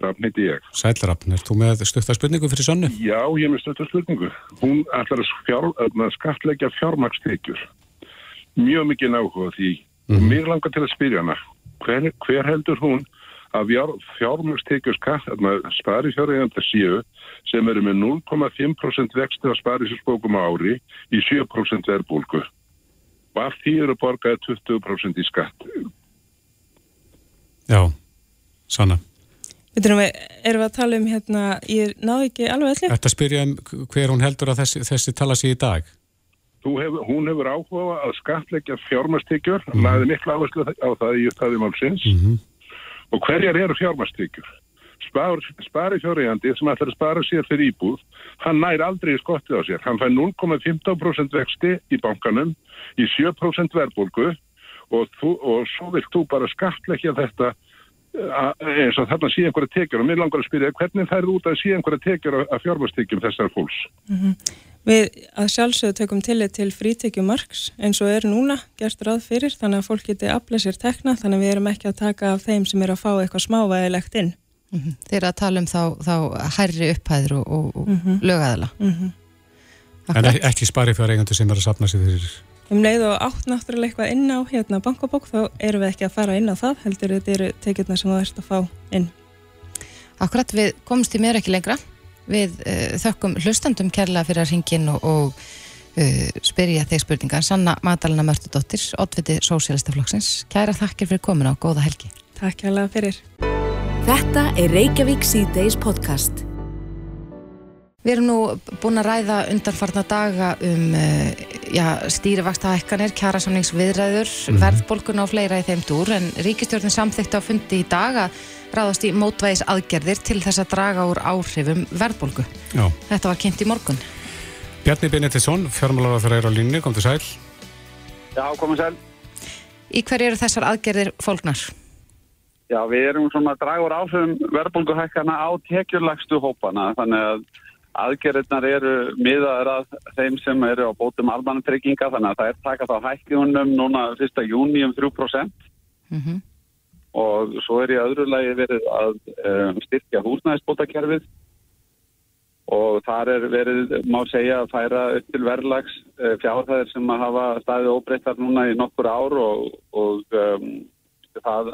Rafn heiti ég. Sælrafn, er þú með stuttar spurningu fyrir sonnu? Já, ég er með stuttar spurningu. Hún ætlar að, fjár, að skatleggja fjármakstekjur. Mjög mikið náhuga því. Mm. Og mér langar til að spyrja hana. Hver, hver heldur hún að fjármakstekjur skatt, spari fjárhægandar séu, sem eru með 0,5% vexti á sparisjósbókum á ári í 7% verðbólgu. Og af því eru borgaði 20% í skatt. Já, sanna. Við erum að tala um hérna, ég náðu ekki alveg allir. Þetta spyrja um hver hún heldur að þessi, þessi tala sér í dag. Hefur, hún hefur áhuga að skatleggja fjármastíkjur, mm. laði miklu áherslu á það í upptæði málsins. Mm -hmm. Og hverjar eru fjármastíkjur? Spar, spari fjóriðandi sem ætlar að spara sér fyrir íbúð, hann nær aldrei skottið á sér. Hann fær 0,15% vexti í bankanum, í 7% verðbólgu og, og svo vilt þú bara skatleggja þetta eins og þarna sé einhverja tekjur og mér langar að spyrja hvernig það er út að sé einhverja tekjur að fjármastekjum þessar fólks mm -hmm. Við að sjálfsögðu tökum tillit til frítekjumarks eins og er núna gert ráð fyrir þannig að fólk geti aflað sér tekna þannig að við erum ekki að taka af þeim sem er að fá eitthvað smávægilegt inn mm -hmm. Þeir að tala um þá, þá hærri upphæður og, og, mm -hmm. lögæðala mhm. En ekki spari fyrir eigandu sem er að sapna sér fyrir um leið og átt náttúrulega eitthvað inn á hérna bankabók þá erum við ekki að fara inn á það heldur þetta eru tekjurna sem þú ert að fá inn Akkurat við komumst í mér ekki lengra við uh, þökkum hlustandum kærlega fyrir að ringin og, og uh, spyrja þeir spurningar. Sanna Magdalena Mörtudóttir, oddviti Sósialistaflokksins Kæra þakkir fyrir komin á góða helgi. Takk kærlega fyrir. Þetta er Reykjavík C-Days podcast. Við erum nú búin að ræða undanfarna daga um uh, stýrivaksta hækkanir, kjærasamningsviðræður, mm -hmm. verðbólkuna og fleira í þeim dúr en ríkistjórnin samþykti á fundi í dag að ráðast í mótvæðis aðgerðir til þess að draga úr áhrifum verðbólku. Já. Þetta var kynnt í morgun. Bjarni Benediktsson, fjármálarar fyrir á línni, kom til sæl. Já, komum sæl. Í hverju eru þessar aðgerðir fólknar? Já, við erum svona að draga úr áhrifum verðbólkuhækkana á tekjurlagstu hópana, þannig að aðgerðirnar eru miðaður að þeim sem eru á bótum almannatrygginga þannig að það er takað á hækkiðunum núna 1. júni um 3% mm -hmm. Og svo er í öðru lagi verið að um, styrkja húsnæðisbótakerfið og þar er verið, má segja, að færa upp til verðlags uh, fjárhæðir sem að hafa staðið óbreyttar núna í nokkur ár og, og um, það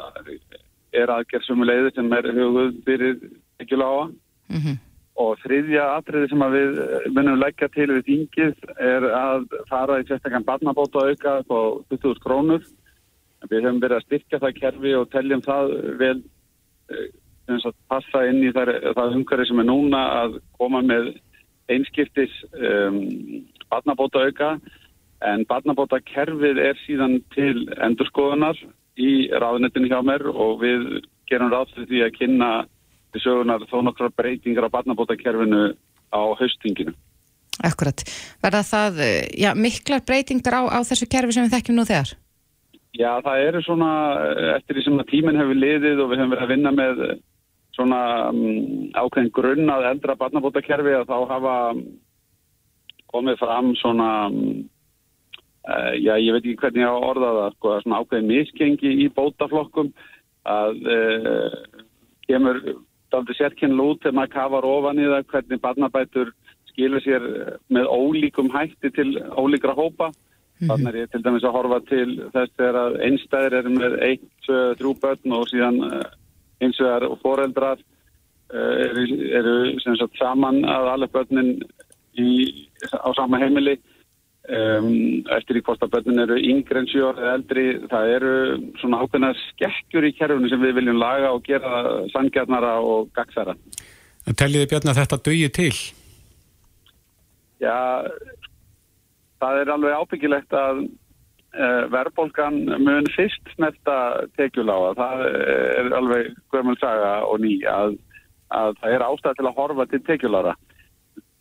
er aðgerð sem er leiði sem er hugud fyrir ekki lága. Mm -hmm. Og þriðja atriði sem við eh, munum leggja til við þingið er að fara í sérstaklega barnabóta auka på 20.000 krónur. Við höfum verið að styrkja það kerfi og teljum það vel eh, að passa inn í það, það umhverfi sem er núna að koma með einskiptis um, barnabóta auka en barnabóta kerfið er síðan til endurskoðunar í ráðnettinu hjá mér og við gerum ráð fyrir því að kynna til sögunar þó nokkra breytingar á barnabótakerfinu á haustinginu. Akkurat. Verða það eh, já, miklar breytingar á, á þessu kerfi sem við þekkjum nú þegar? Já, það eru svona, eh, eftir því sem tíminn hefur liðið og við hefum verið að vinna með svona um, ákveðin grunn að eldra barnabótakerfi að þá hafa komið fram svona, um, uh, já, ég veit ekki hvernig ég á orðað það, sko, svona ákveðin miskengi í bótaflokkum að uh, kemur daldi sérkynlu út þegar maður kafar ofan í það hvernig barnabætur skilur sér með ólíkum hætti til ólíkra hópa. Mm -hmm. Þannig er ég til dæmis að horfa til þess þegar einstæðir er með eitt, þrjú börn og síðan eh, eins og er foreldrar eh, eru, eru sagt, saman að alle börnin í, á sama heimili um, eftir í hvort að börnin eru yngri en 7 ára eða eldri, það eru svona ákveðna skekkjur í kerfunu sem við viljum laga og gera sangjarnara og gagsara. Telliði Bjarni að þetta dögi til? Já, það er alveg ábyggilegt að uh, verðbólgan mun fyrst snerta tekjulága. Það er alveg gömul saga og ný að, að það er ástæð til að horfa til tekjulára.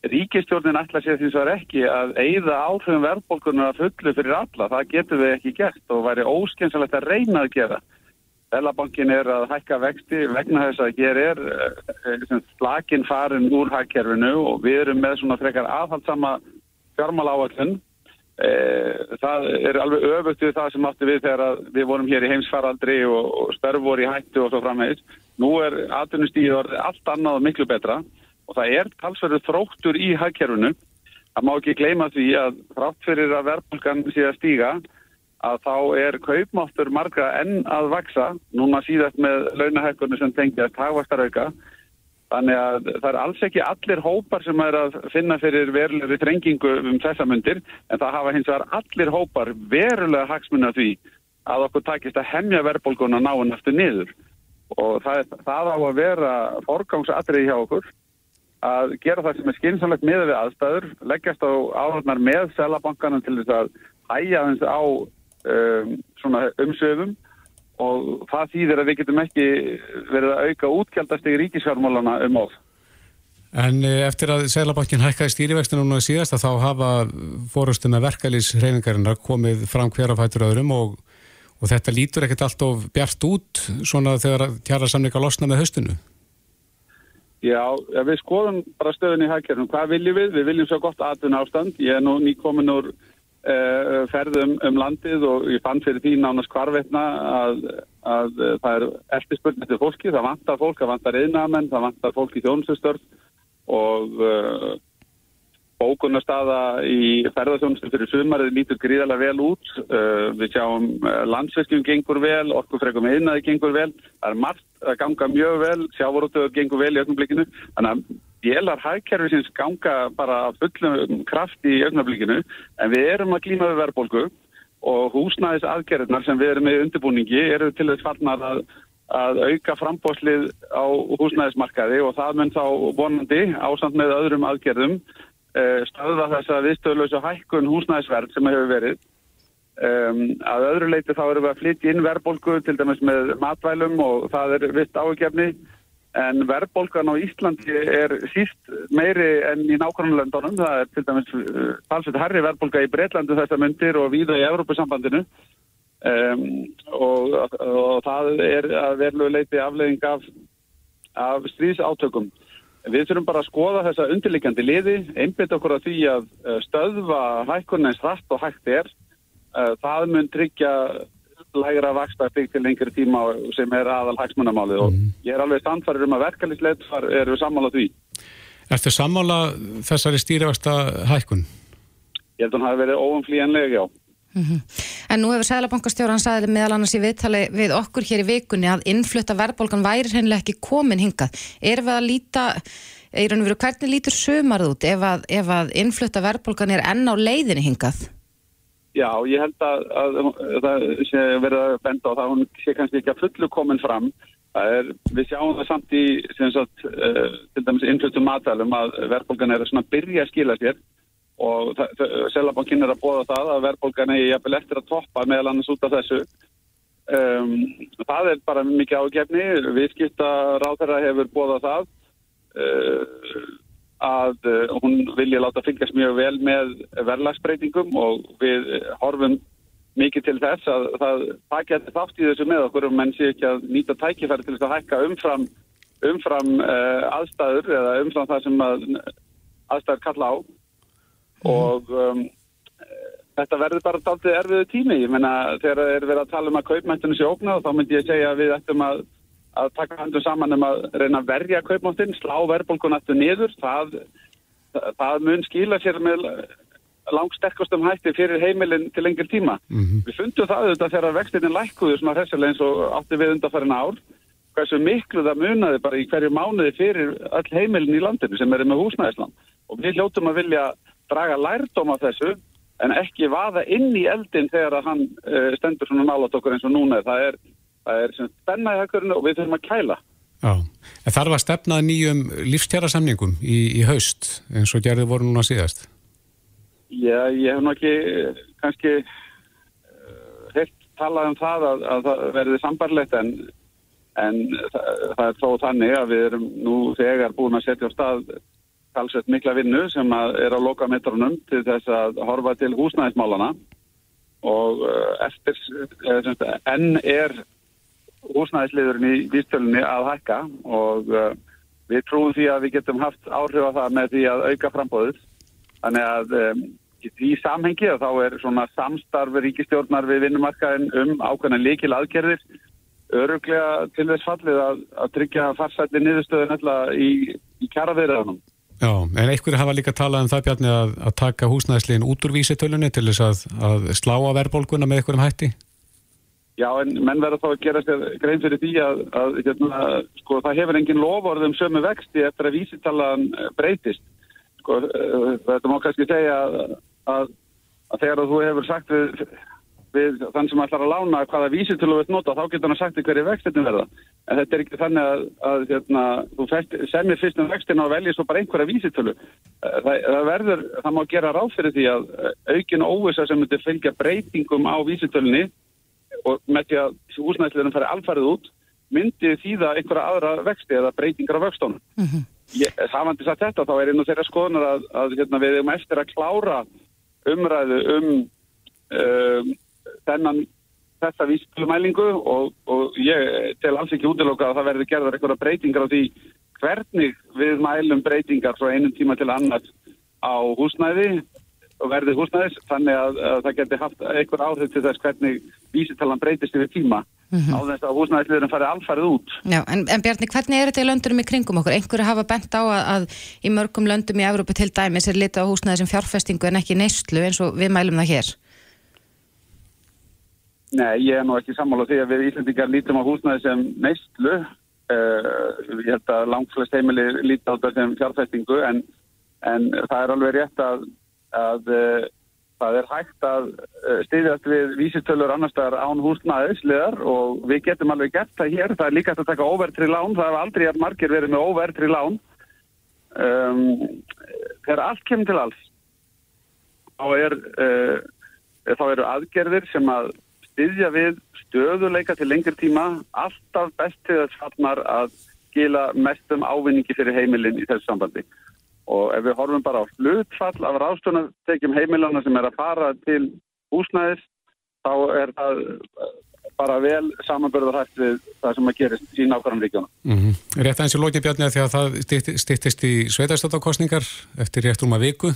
Ríkistjórnin ætla sér því svo ekki að eigða áhrifum verðbólkunar að fullu fyrir alla. Það getur við ekki gert og væri óskynsalegt að reyna að gera. Velabankin er að hækka vexti vegna þess að hér er uh, slakin farin úr hækkerfinu og við erum með svona frekar aðhaldsama fjármála áallun. Uh, það er alveg öfugt við það sem átti við þegar við vorum hér í heimsfaraldri og, og störf voru í hættu og svo framvegis. Nú er atvinnustíður allt annað og miklu betra og það er talsverður þróttur í hækkerfinu. Það má ekki gleyma því að frátt fyrir að verðbólgan sé að stíga að þá er kaupmáttur margra enn að vaksa, núna síðast með launahækkunni sem tengjast hagvastarauka. Þannig að það er alls ekki allir hópar sem er að finna fyrir verulegri þrengingu um þessa myndir, en það hafa hins vegar allir hópar verulega hagsmunna því að okkur takist að hemja verðbólguna náinn eftir niður. Og það, það á að vera forgangsatriði hjá okkur að gera það sem er skynsamlegt með við aðstæður, leggjast á áhaldnar með selabankanum til þess að hæja þess á um, umsöfum og það þýðir að við getum ekki verið að auka útgjaldastegi ríkisfjármálana um of. En eh, eftir að Sælabankin hækkaði stýrivextinu núna síðast að þá hafa fórustu með verkalýs reyningarinnar komið fram hverja fætur öðrum og, og þetta lítur ekkert allt of bjart út svona þegar tjara samninga losna með höstinu. Já, við skoðum bara stöðun í hækjörnum. Hvað viljum við? Við viljum svo gott atvinna ástand. Ég er nú nýkomin úr ferðum um landið og ég fann fyrir því nánast hvarvetna að, að uh, það er eftirspurn eftir fólki. Það vantar fólk, það vantar einamenn, það vantar fólk í þjónustustörf og uh, bókunarstaða í ferðarþjónustu fyrir sumarið lítur gríðarlega vel út. Uh, við sjáum landsverkjum gengur vel, orkufrekum einnaði gengur vel. Það er margt að ganga mjög vel, sjávorútöður gengur vel í ögnablikinu. Þannig að vélar hægkerfi sinns ganga bara fullum kraft í ögnablikinu en við erum að glíma við verðbólgu og húsnæðis aðgerðnar sem við erum með undirbúningi eru til þess farnar að, að auka frambóðslið á húsnæðismarkaði og það mun þá vonandi ásamt með öðrum aðgerðum stöðva þess að viðstöðlösa hækkun húsnæðisverð sem hefur verið. Um, að öðru leiti þá erum við að flytja inn verðbólgu til dæmis með matvælum og það er vitt ágefni en verðbólgan á Íslandi er síst meiri enn í nákvæmlandunum. Það er til dæmis uh, talsveit herri verðbólga í Breitlandu þessar myndir og víða í Evrópusambandinu um, og, og það er að verlu leiti aflegging af, af stríðsátökum. Við þurfum bara að skoða þessa undirlikjandi liði, einbit okkur að því að stöðva hækkunni eins rætt og hægt er. Það mun tryggja lægra vakstarpík til lengri tíma sem er aðal hægsmunamálið og ég er alveg standfærir um að verkefnisleitt eru við sammála því. Ertu sammála þessari stýrivaksta hækkun? Ég held að hann hafi verið óumflíjanlega, já. Mm -hmm. En nú hefur Sælabankastjóran sagðið meðal annars í viðtali við okkur hér í vikunni að innflutta verðbólgan væri hreinlega ekki komin hingað. Er við að líta, er hann verið hvernig lítur sömarð út ef að, ef að innflutta verðbólgan er enn á leiðinni hingað? Já, ég held að, að, að það sé verið að benda á það, hún sé kannski ekki að fullu komin fram. Er, við sjáum það samt í, sagt, uh, til dæmis innfluttum matælum að verðbólgan er að byrja að skila sér og Selabankin er að bóða það að verðbólgan er jafnvel eftir að toppa meðal annars út af þessu. Um, það er bara mikið ágefni viðskipta ráðherra hefur bóða það. Uh, að uh, hún vilja láta fylgjast mjög vel með verðlagsbreytingum og við horfum mikið til þess að það takja þátt í þessu með okkur og menn sé ekki að nýta tækifæri til þess að hækka umfram umfram aðstæður eða umfram það sem að aðstæður kalla á og um, þetta verður bara daldið erfiðu tími. Ég menna þegar það er verið að tala um að kaupmættinu sé ógnað þá myndi ég segja að við ættum að, að taka handum saman um að reyna að verja kaupmáttin, slá verðbólkun aftur niður. Það, það mun skila sér með langt sterkustum hætti fyrir heimilin til lengir tíma. Mm -hmm. Við fundum það auðvitað þegar vextinni lækkuðu svona hressilega eins og átti við undanfærin ár hversu miklu það munaði bara í hverju mánuði fyrir öll heimilin í landinu sem eru með húsnæðisland og við hljóttum að vilja draga lærdóm af þessu en ekki vaða inn í eldin þegar að hann uh, stendur svona nálat okkur eins og núna það er, það er sem spenna í hakkurinu og við þurfum að kæla. Já, en þarf að stefna nýjum lífstjara samningum í, í haust eins og gerði voru núna síðast. Já, ég hef nú ekki eh, kannski uh, heilt talað um það að, að það verði sambarlegt en, en það, það er þó þannig að við erum nú þegar búin að setja á stað talsveit mikla vinnu sem er á loka metrunum til þess að horfa til húsnæðismálana og uh, eftir uh, enn er húsnæðisliðurinn í vístölunni að hækka og uh, við trúum því að við getum haft áhrif á það með því að auka frambóðið Þannig að um, í samhengi þá er svona samstarfi ríkistjórnar við vinnumarkaðin um ákveðna líkil aðgerðir öruglega til þess fallið að, að tryggja farsætli niðurstöðun í, í kjaraverðanum. Já, en einhverju hafa líka talað um það Bjarni að, að taka húsnæðisliðin út úr vísitölunni til þess að, að slá að verðbólguna með einhverjum hætti? Já, en menn verður þá að gera sér grein fyrir því að, að hérna, sko, það hefur engin lofórðum sömu vexti eftir að vísitalan breytist sko, eh, þetta má kannski segja að, að, að þegar þú hefur sagt við, við þann sem ætlar að lána hvaða vísitölu við nota, þá getur hann sagt hverju vextinu verða. En þetta er ekki þannig að, hérna, þú semir fyrst um vextinu og veljið svo bara einhverja vísitölu. Eh, það, það verður, það má gera ráð fyrir því að eh, aukin óvisa sem þetta fylgja breytingum á vísitölunni og með því að húsnæðsliðurinn færi alfarið út, myndi því það einhverja aðra vexti eða breytingar á vöxtónum. Mm -hmm. Samandi satt þetta, þá er einu þeirra skoðunar að, að hérna, við erum eftir að klára umræðu um, um þennan þessa vísplumælingu og, og ég tel alls ekki útiloka að það verður gerðar eitthvað breytingar á því hvernig við mælum breytingar frá einum tíma til annars á húsnæði og verði húsnæðis þannig að, að það geti haft einhver áhrif til þess hvernig vísitalan breytist yfir tíma mm -hmm. á þess að húsnæðisliðurinn farið alfarið út. Já, en, en Bjarni, hvernig er þetta í löndurum í kringum okkur? Einhverju hafa bent á að, að í mörgum löndum í Európa til dæmis er litið á húsnæði sem fjárfestingu en ekki neistlu eins og við mælum það hér? Nei, ég er nú ekki sammála því að við Íslandingar lítum á húsnæði sem neistlu. Uh, ég held að langt flest heimili líti á þetta sem fjárfestingu en, en það er alveg rétt að að uh, það er hægt að uh, styðjast við vísitölur annar staðar án húsnæðislegar og við getum alveg gert það hér. Það er líka að taka óvertri lán, það hefur aldrei að margir verið með óvertri lán. Um, þegar allt kemur til alls, þá, er, uh, þá eru aðgerðir sem að styðja við stöðuleika til lengir tíma alltaf bestið að sfatnar að skila mestum ávinningi fyrir heimilin í þessu sambandi og ef við horfum bara á hlutfall af ráðstöðunartekjum heimilana sem er að fara til húsnæðis þá er það bara vel samanbörðarhægt við það sem að gerist í nákvæmum ríkjónum. Mm -hmm. Rétt aðeins í lókið Bjarni að því að það stýttist í sveitastátakostningar eftir rétt að viku.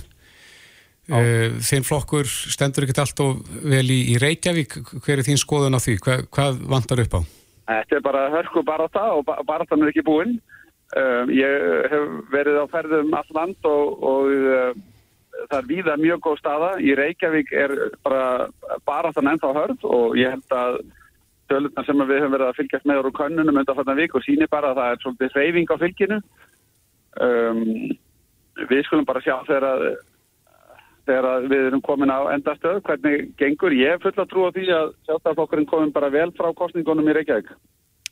Já. Þinn flokkur stendur ekkert allt og vel í, í Reykjavík. Hver er þín skoðun á því? Hvað, hvað vantar upp á? Þetta er bara hörku bara það og bara það er ekki búinn. Um, ég hef verið á ferðum all land og, og uh, það er víða mjög góð staða. Í Reykjavík er bara baráttan ennþá hörð og ég held að tölurna sem við höfum verið að fylgjast með úr könnunum undan þarna vik og síni bara að það er svolítið hreyfing á fylginu. Um, við skulum bara sjá þegar að, þegar að við erum komin á endastöð hvernig gengur. Ég hef full að trúa því að sjálfstaflokkurinn komin bara vel frá kostningunum í Reykjavík.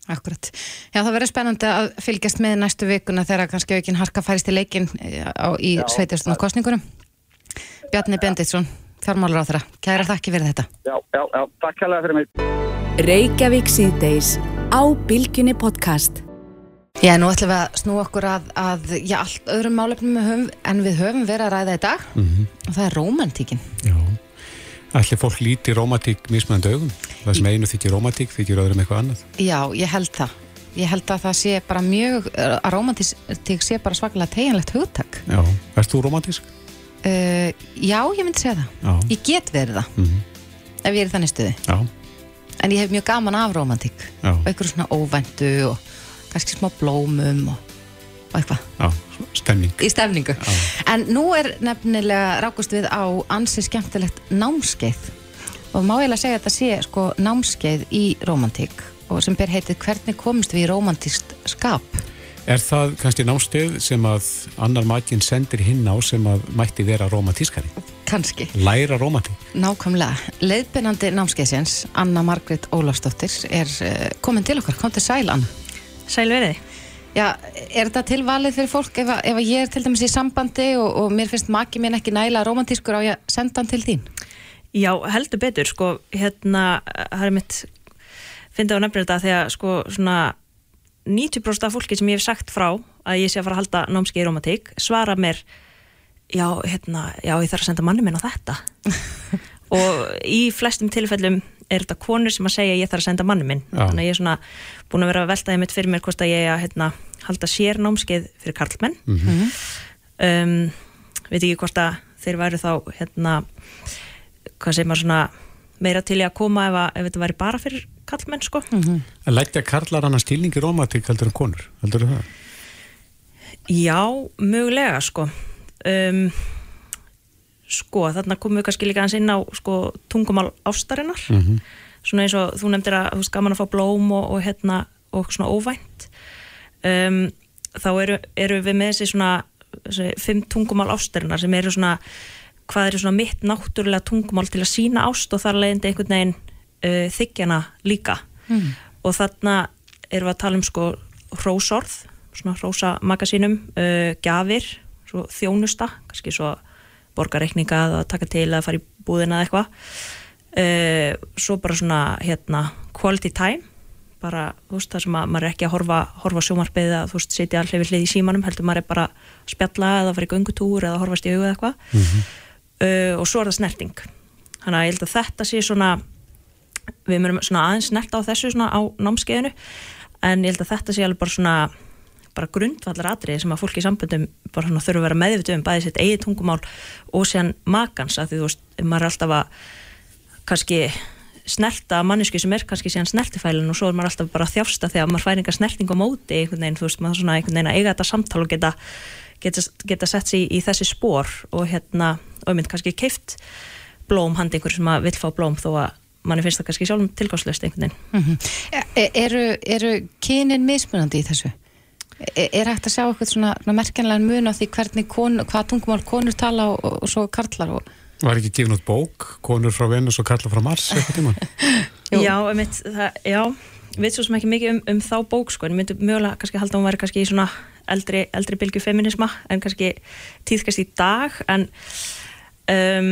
Akkurat. Já, það verður spennandi að fylgjast með næstu vikuna þegar kannski aukinn harka færist í leikin eh, á, í sveitastunum kostningunum. Bjarni Benditsson, fjármálur á þeirra. Kæra þakki fyrir þetta. Já, já, já, takk kælega fyrir mig. Reykjavík síðdeis á Bilginni podcast. Já, nú ætlum við að snú okkur að, að já, allt öðrum málefnum en við höfum verið að ræða í dag mm -hmm. og það er romantíkin. Já. Allir fólk líti romantík mismöðandi augum. Það sem einu þykir romantík þykir öðrum eitthvað annað. Já, ég held það. Ég held að það sé bara mjög, að romantík sé bara svakalega tegjanlegt hugtak. Já, erst þú romantísk? Uh, já, ég myndi segja það. Já. Ég get verið það. Mm -hmm. Ef ég er þannig stuði. Já. En ég hef mjög gaman af romantík. Og einhverjum svona óvendu og kannski smá blómum og og eitthvað. Já, stemning. Í stemningu. En nú er nefnilega rákust við á ansi skemmtilegt námskeið og má ég lega segja að þetta sé sko námskeið í romantík og sem ber heitið hvernig komist við í romantíst skap. Er það kannski námskeið sem að annar makinn sendir hinn á sem að mætti vera romantískari? kannski. Læra rómatík. Nákvæmlega. Leiðbyrnandi námskeiðsins, Anna Margrét Ólafsdóttir, er uh, komin til okkar. Kom til sæl, Anna. Sæl veriði. Já, er þetta tilvalið fyrir fólk ef, að- ef að ég er til dæmis í sambandi og, og mér finnst maki minn ekki nægilega romantískur á ég að senda hann til þín? Já, heldur betur, sko, hérna, það er mitt, fyndið á nefnir þetta þegar, sko, svona 90% af fólki sem ég hef sagt frá að ég sé að fara að halda námskeið í romantík svara mér, já, hérna, já, ég þarf að senda manni minn á þetta. og í flestum tilfellum er þetta konur sem að segja ég þarf að senda manni minn. Já. Þannig að ég er svona búin að vera að veltaði mitt fyrir mér hvort að ég að, hérna, halda sér námskeið fyrir karlmenn. Mhm. um, veit ekki hvort að þeir væru þá hérna hvað segir maður svona meira til í að koma ef, að, ef þetta væri bara fyrir kallmenn sko Mhm. En leggja karlar annars stilning í rómatík heldur en konur, heldur það? já, mögulega sko um, sko, þarna komum við kannski líka hans inn á sko tungumál ástarinnar Mhm. svona eins og þú nefndir að þú veist gaman að fá blóm og, og hérna og svona óvænt um, þá eru, eru við með þessi svona þessi fimm tungumál ástarinnar sem eru svona hvað eru svona mitt náttúrulega tungumál til að sína ást og þar leiðindi einhvern veginn uh, þykjana líka. Mm. og þarna erum við að tala um sko hrósorð, svona hrósa magasínum, uh, gjafir svo þjónusta, kannski svo borgarreikninga að taka til að fara í búðina eða eitthvað. Uh, svo bara svona hérna quality time bara, þú veist, það sem að maður er ekki að horfa, horfa á sjómarpið að þú veist, sitja allir við hlið í símanum, heldur maður er bara að spjalla eða fara í göngutúr eða horfast í augu eða eitthvað uh, og svo er það snerting. Þannig að ég held að þetta sé svona við mörum svona aðeins snert á þessu svona á námskeiðinu en ég held að þetta sé alveg bara svona bara grundvallar atriði sem að fólk í samböndum bara svona þurfa að vera meðvitu um bæði sitt eigið tungumál og síðan makans að því þú veist, maður er alltaf að kannski snerta mannesku sem er kannski síðan snertifælin og svo er maður alltaf bara að þjásta þegar maður fær enga snerting á móti einhvern veginn, þú veist, maður svona einhvern veginn að eiga þetta samtal og geta, geta, geta sett sig í, í þessi spór og hérna, mynd kannski keift blóm handi einhver sem að vill fá blóm þó að manni finnst það kannski sjálfum tilgangslöst einhvern veginn. Mm eru, eru kynin mismunandi í þessu? Er, er hægt að sjá eitthvað svona, svona merkenlega mun á því hvernig kon, hvað tungumál konur tala og, og, og svo karlar og Var ekki gefin út bók, konur frá Venus og karlar frá Mars eitthvað tíma? Já, einmitt, það, já, veit svo sem ekki mikið um, um þá bók sko, en myndi mögulega kannski halda að hún væri kannski í svona eldri, eldri bylgu feminisma en kannski tíðkast í dag en um,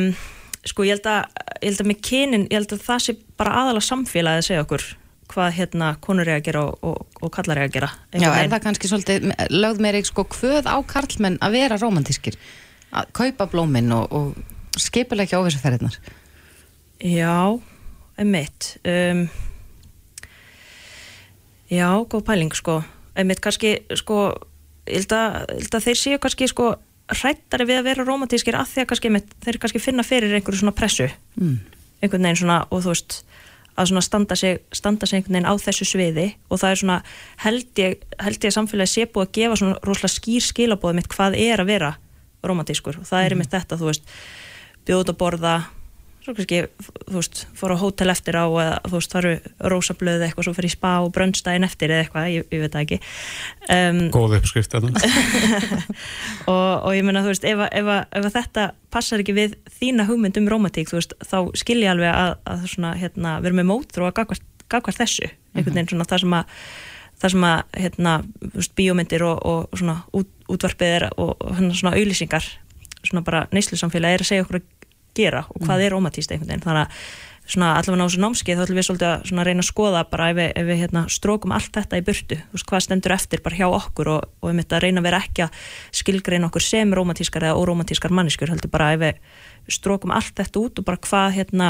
sko ég held að ég held að með kynin, ég held að það sé bara aðalega samfélagið að segja okkur hvað hérna konur er að gera og, og, og kallar er að gera Já, er það kannski svolítið lögð meiri sko hvöð á karlmenn að vera romantískir að kaupa blómin og, og skipulegja óvissuferðirnar? Já, einmitt um, Já, góð pæling sko. Einmitt kannski sko ég held að, þeir séu kannski sko hrættari við að vera romantískir að því að kannski þeir kannski finna fyrir einhverju svona pressu. Mm. einhvern veginn svona og þú veist að svona standa sig, standa sig einhvern veginn á þessu sviði. Og það er svona held ég, held ég að samfélagi sé búið að gefa svona rosalega skýr skilabóð mitt hvað er að vera romantískur og það er einmitt þetta, þú veist bjóð út að borða svo kannski, þú veist, fór á hótel eftir á eða þú veist, faru rósablöð eitthvað svo fyrir í spa og brönnstæðin eftir eða eitthvað, ég, ég veit það ekki um, Góð uppskrift þarna. og, og ég meina, þú veist, ef, ef, ef þetta passar ekki við þína hugmynd um romantík, þú veist, þá skil ég alveg að, að svona, hérna, vera með mótur og að gagvart, þessu, einhvern veginn svona það sem að það sem að, hérna, þú veist, bíómyndir og, og svona út, útvarpið er og, og hérna svona auðlýsingar svona bara neyslusamfélag er að segja okkur að gera og hvað er romantíst einhvern veginn þannig að svona allavega á þessu námskeið þá ætlum við svolítið að svona reyna að skoða bara ef við, ef við hérna, strókum allt þetta í burtu veist hvað stendur eftir bara hjá okkur og, og við mitt að reyna að vera ekki að skilgreina okkur sem romantískar eða óromantískar manniskur heldur bara ef við strókum allt þetta út og bara hvað hérna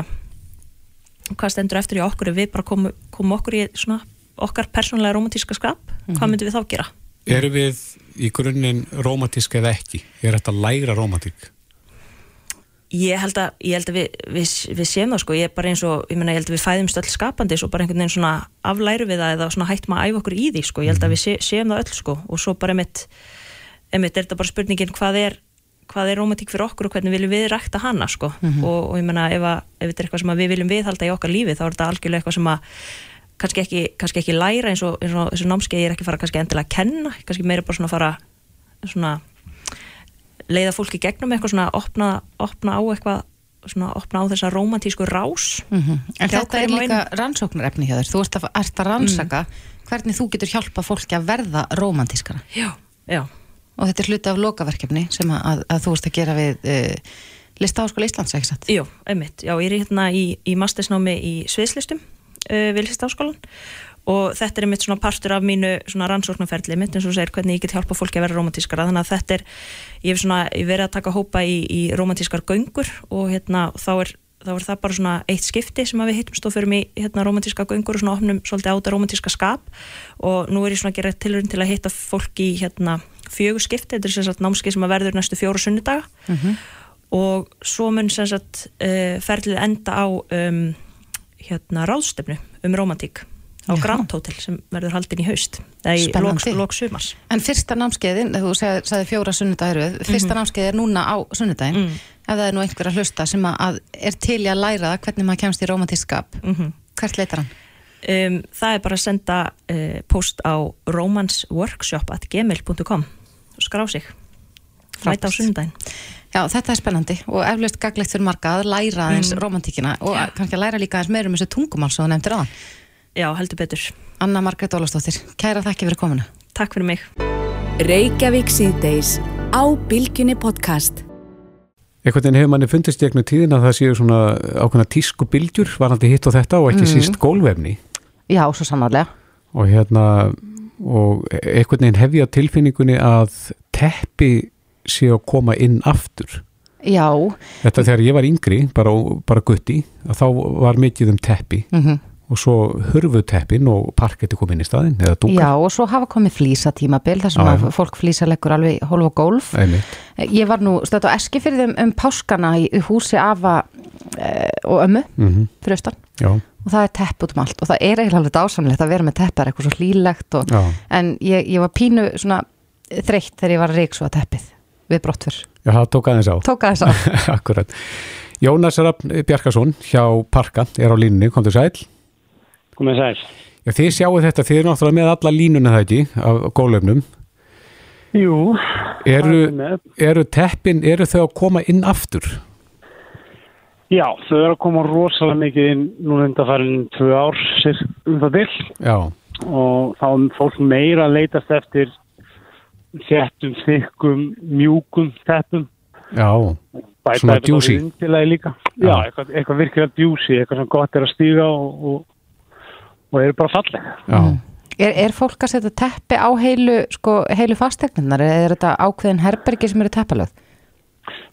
hvað stendur eftir hjá okkur ef við bara komum, komum okkur í svona okkar persónlega romantíska skap hvað myndum við þá gera? Erum við í grunninn rómatísk eða ekki? Er þetta læra rómatík? Ég held að, ég held að við, við, við séum það sko, ég er bara eins og, ég meina ég held að við fæðumst öll skapandi og bara einhvern veginn svona aflæru við það eða svona hættum að æfa okkur í því sko, ég held að við sé, séum það öll sko. Og svo bara einmitt, einmitt er þetta bara spurningin hvað er, hvað er romantík fyrir okkur og hvernig viljum við rækta hana sko. Mhm. og, og ég meina ef, ef þetta er eitthvað sem við viljum viðhalda í okkar lífi þá er þetta algjörlega eitthvað sem að kannski ekki, kannski ekki læra eins og, eins og þessu námskeið ég er ekki fara kannski endilega að kenna, kannski meira bara svona fara svona leiða fólki gegnum eitthvað svona opna, opna á eitthvað svona opna á þessa romantísku rás Mhm. En Hjá þetta er líka rannsóknarefni hjá þér. Þú ert að, ert að rannsaka hvernig þú getur hjálpað fólki að verða romantískara. Já, já. Og þetta er hluti af lokaverkefni sem að, að, þú ert að gera við uh, Listaháskóla Íslands, ekki satt? Jú, einmitt, já, ég er hérna í, í mastersnámi í sviðslistum uh, við listaháskólan og þetta er einmitt svona partur af mínu svona rannsóknarferli mitt eins og segir hvernig ég get hjálpa fólki að vera romantískara þannig að þetta er, ég hef svona ég verið að taka hópa í, í romantískar göngur og hérna þá er, þá er það bara svona eitt skipti sem við hittumst og förum í hérna romantíska göngur og svona opnum svolítið á þetta romantíska skap. Og nú er ég svona að gera tilurinn til að hitta fólki í hérna fjögur skipti, þetta er sem sagt námskeið sem að verður næstu fjóra sunnudaga. Og svo mun sem sagt uh, ferlið enda á um, hérna ráðstöfnu um romantík á. Grand Hotel sem verður haldin í haust eða í lok, Spennandi. lok sumars En fyrsta námskeiðin, þú sagði, fjóra sunnudagir fyrsta Mhm. námskeið er núna á sunnudagin ef það er nú einhver að hlusta sem að, er til í að læra það hvernig maður kemst í romantískap Mhm. hvert leitar hann? um, það er bara að senda uh, post á romansworkshop.gmail.com og skrá sig mæta á sunnudaginn Já, þetta er spennandi og eflaust gaglegt fyrir marga að læra aðeins Mm. romantíkina og kannski að læra líka aðeins meira um þessu tungumál sem þú nefndir á Já, heldur betur. Anna Margrét Ólafsdóttir, kæra þakki fyrir komuna. Takk fyrir mig. Reykjavík síðdeis á Bilginni podcast. Einhvern veginn hefur manni fundist í gegnum tíðin að það séu svona ákveðna tísku bylgjur varandi hitt og þetta og ekki Mhm. síst gólvefni Já, svo sannarlega. Og hérna og einhvern veginn hef ég á tilfinningunni að teppi séu að koma inn aftur. Já, þetta þegar ég var yngri, bara, bara gutti að þá var mikið um teppi. Mhm. Og svo hurfu teppin og parketti kom inn í dúkar já og svo hafa komið flýsa tímabil þar sem að fólk flýsa leggur alveg hólf og gólf. Einmitt. Ég var nú stöðt á Eskifyrði um, um páskana í, húsi afa e, og ömmu Mhm. fyrir austan. Já. og það er tepp út um allt. Og það er eiginlega alveg dásamlegt að vera með tepp það er eitthvað svo hlýlegt og, en ég, ég var pínu svona þreytt þegar ég var að reyksu að teppið við brottfur Já, það tók aðeins á. Tók aðeins á. Akkurat. Jónas Rapp Bjarkason hjá Parka er á línunni, komdu sæl Komið sæl. Já, þið sjáu þetta, þið eru náttúrulega með alla línuna það ekki af gólefnum Jú Eru, er eru teppin, eru þau að koma inn aftur? Já, þau eru að koma rosalega mikið inn núna undanfærin tvö ár sér um það til Já, og þá er fólk meira að leitast eftir þéttum, þykkum, mjúkum teppum. já Bæta Svona djúsi Vindilagi líka. Já. Já, eitthvað, eitthvað virkilega djúsi, eitthvað sem gott er að stíga og, og, og eru bara fallega. Já. Er, er fólk að setja teppi á heilu, sko, heilu fastegnunar eða er þetta ákveðin herbergi sem eru teppalöð?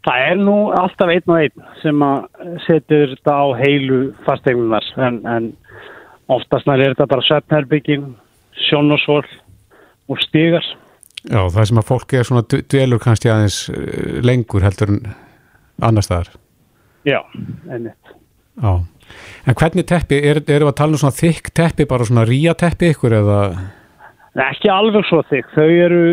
Það er nú alltaf einn og einn sem að setja þetta á heilu fastegnunar en, en oftast nær er þetta bara svefnherbyggin, sjónasvól og stígar. Já, það sem að fólk er svona dvelur kannski aðeins eh, lengur heldur en annar staðar Já, einmitt. Já, en hvernig teppi, er, við að tala um svona þykk teppi, bara svona ría teppi ykkur eða, Nei, ekki alveg svo þykk. Þau eru,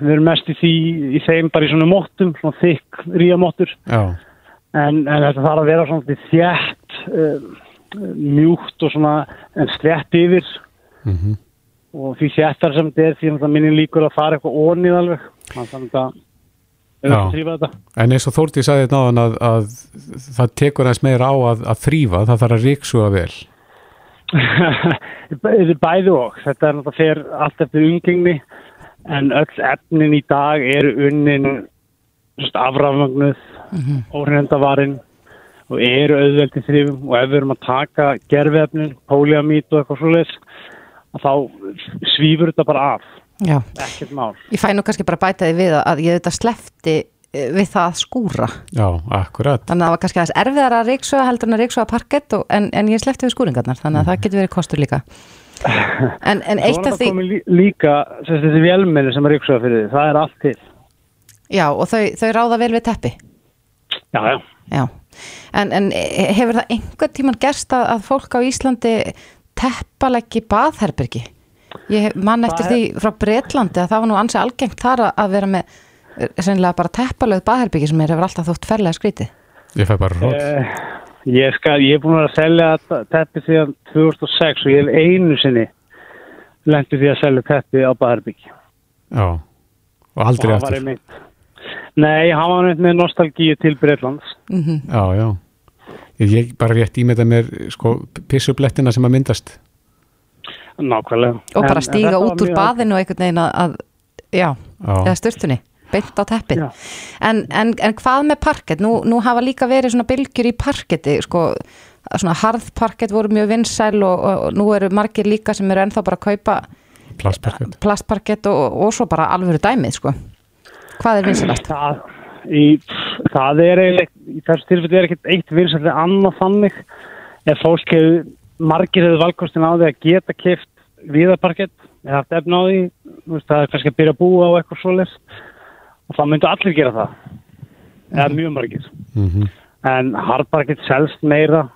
við erum mest í því, í þeim bara í svona móttum, svona þykk ríamóttur. já, En, en þetta þarf að vera svona þjætt, uh, mjúkt og svona en slett yfir. Mhm. Og því þjættar sem þetta er því að minni líkur að fara eitthvað ónið alveg. Þannig að en eins og Þórti sagði náðan að, að það tekur aðeins meira á að, að þrýfa, það þarf að ríksuga vel er bæði og. Þetta er náttúrulega fer allt eftir umgengni en öll efnin í dag eru unnin afrafmagnuð, Mhm. óhreindavarinn og eru auðveldi þrifum og ef við erum að taka gerfiðefnin, póliamít og eitthvað svoleiðis að þá svífur þetta bara af. Já. Ekkert mál. Ég fæ nú kannski bara að bæta því við að ég þetta slefti eh, við það að skúra. Já, akkurat Þannig að það var kannski aðeins erfiðar að reyksuga heldur en að reyksuga parkett og, en, en ég slefti við skúringarnar þannig að það getur verið kostur líka. En, en eitt af því, því... Líka sem sagt, þessi vélmenni sem er yksuða fyrir því, það er allt til. já og þau, þau ráða vel við teppi. Já, já. Já, en, en eh, hefur það einhvern tíman gerst að, að fólk á Íslandi teppaleggi baðherbergi? Ég man eftir því frá Bretlandi að það var nú ansi algengt þar að- að vera með eh, sennilega bara teppalöð baðherbergi sem er hefur alltaf þótt ferlega skrítið. Ég fæ bara rót Eh, ég, skal, ég er búin að selja teppi síðan 2006 og ég hef einu sinni lendi því að selja teppi á Baðarbygg. Já, og aldrei og það var aftur einmitt, Nei, hann var neitt með nostalgíu til Breitlands. Mhm. Já, já. Ég, ég bara rétt ímynda mér sko pissublettina sem að myndast. Nákvæmlega. Og bara En- en stíga út úr baðinu og einhvern veginn að, að já, Já. eða sturtunni beint á teppið. En, en, en hvað með parkett? Nú, nú hafa líka verið svona bylgjur í parketti, sko svona harðparkett voru mjög vinsæl og, og, og nú eru margir líka sem eru ennþá bara að kaupa Plastparkett. plastparkett og, og svo bara alvöru dæmið, sko. Hvað er vinsælast? Það, í, það er eiginlega, í þessu tilfelli er ekkert eitt vinsætli annað þannig ef fólk hefur, margir hefur valkostin á því að geta kift viðarparkett, eða haft efna á því veist, það er kannski að byrja að búa á eitthvað svoleiðs og það myndu allir gera það. Eða mjög margir. Mm en hardparkett selst meira.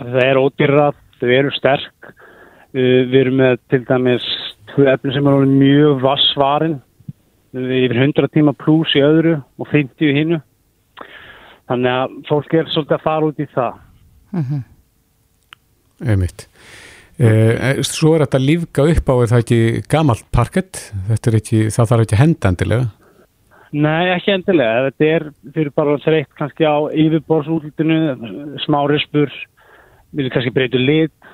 Það er ódýrra, þau eru sterk. Uh, við erum með til dæmis tvö efni sem er mjög vassvarin yfir 100 tíma pluss í öðru og 50 í hinnu þannig að fólk er svolítið að fara út í það. Mhm. Einmitt. Eh, svo er þetta lífga upp á er það ekki gamalt parkett þetta er ekki, það þarf ekki að henda endilega? Nei, ekki endilega, þetta er fyrir bara þreytt kannski á yfirborðsútlutinu smá rispur vil kannski breyta lit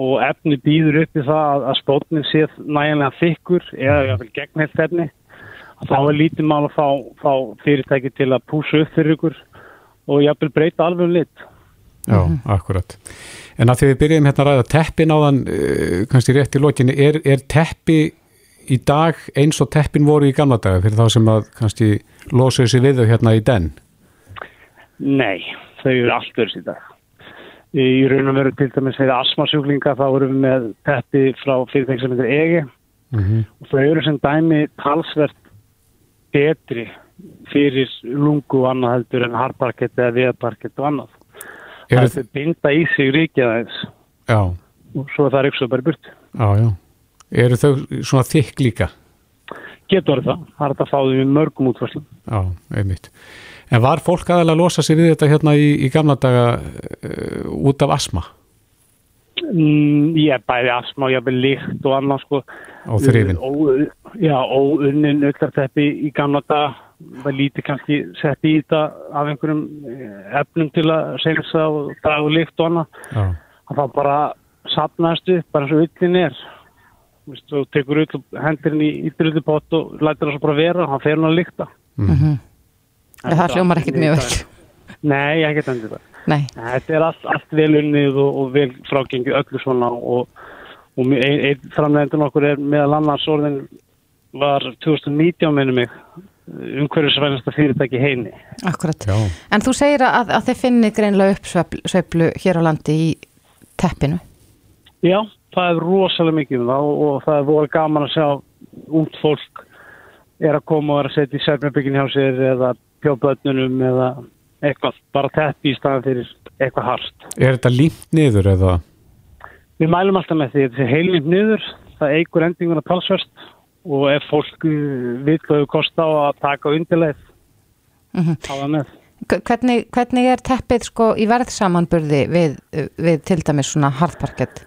og efni býður upp í það að, að spótnin sé næjanlega þykkur eða jáfnvel gegnheilt efni. Þá er lítið mál að fá, fá fyrirtæki til að púsa upp fyrir ykkur og jáfnvel breyta alveg um lit. Já, akkurat. En að því við byrjum hérna að ræða teppin áðan, uh, kannski rétt í lokinni, er, er teppi í dag eins og teppin voru í gamla daga fyrir þá sem að kannski losuðu sér við þau hérna í den? Nei, þau eru allt öðru síðan. Í raun og veru til dæmis fyrir asmasjúklinga þá erum við með teppi frá heitir EGI Mm og þau eru sem dæmi talsvert betri fyrir lungu og annað heldur en harparkett eða viðparkett og annað. Eru Það er binda í sig ríkja aðeins Já, og svo er það ríksuð bara í burt. já, já. Eru þau svona þykk líka? Getur það, það er þetta að fá þau í mörgum útfærslu. Já, einmitt. En var fólk aðalega að losa sér við þetta hérna í, í gamla daga uh, út af asma? Mm, ég bæði asma og ég er líkt og annað sko. Á þrifin. Já, óunnin ullarteppi í gamla dag var lítið kannski sett í þetta af einhverjum eh, efnum til að seilsa og draga úr líkt og annað. Já. Það var bara sapnaðist upp, bara eins og ullin er. Þú veist, þú tekur ull og hendir henni í, í drullupott og lætir það svo bara vera, hann fer hann að líkta. Mhm. Það hljómar ekkert mjög vel. Nei, ekkert endur það. Nei. Þetta er allt, allt vel unnið og, og vel frágengið öllu svona og, og mi- ein, einn framlegndun okkur er meðal annars orðin var 2019 minnum mig umhverfisvænasta fyrirtæki heini. Akkurat. Já. En þú segir að, að þið finnir greinlega upp sveiflu, sveiflu hér á landi í teppinu. Já, það er rosalega mikið um það og, það er voru gaman að sjá út fólk er að koma og er að setja í sérmjöbyggin hjá sér eða pjóbötnunum eða eitthvað, bara teppi í staðan fyrir eitthvað harst. Er þetta límt niður eða? Við mælum alltaf með því að þetta er heilnýtt niður, það eigur endinguna talsverst og ef fólk uh, vill og hefur kost á að taka undirleið, Mhm. þá er með. K- Hvernig, hvernig er teppið sko í verðsamanburði við, við til dæmis svona harðparkett?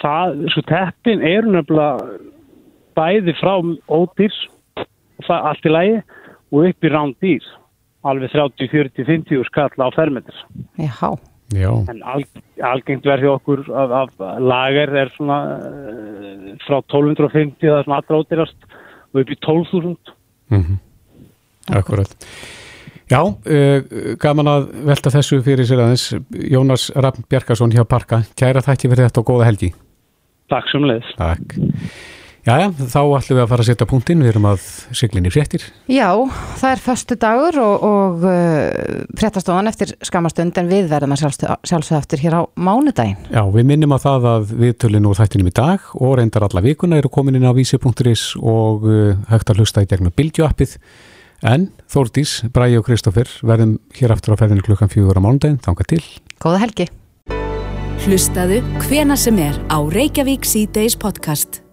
Það, sko teppin eru nefnilega bæði frá ódýr, og það allt í lægi og upp í rándýr, alveg 30, 40, 50 skall á fermetr. Jáhá. Já. En al, algengt verði okkur af, af lager er svona uh, frá 1250 það er svona allra ódýrast og upp í 12.000. Mm Akkurat. Já, uh, gaman að velta þessu fyrir sér aðeins. Jónas Raffn Bjarkarsson hjá Parka. Kæra þætti fyrir þetta og góða helgi. Takk sem leiðis. Takk. Jæja, þá ætlum við að fara að setja punktinn. Við erum að siglinni fréttir. Já, það er föstu dagur og, og uh, fréttastofan eftir skamastund en við verðum að sjálfsögða eftir hér á mánudaginn. Já, við minnum á það að við tölum úr þættinum í dag og reyndar alla vikuna eru komin inn á vísi.is og uh, hægt að hlusta í gegnum bildjóappið. En Þórdís, Bræi og Kristófur verðum hér aftur á ferðinu klukkan fjögur á mánudaginn. Þanga til. Góða helgi. Hlustaðu hvena sem er á Reykjavík C-Days podcast.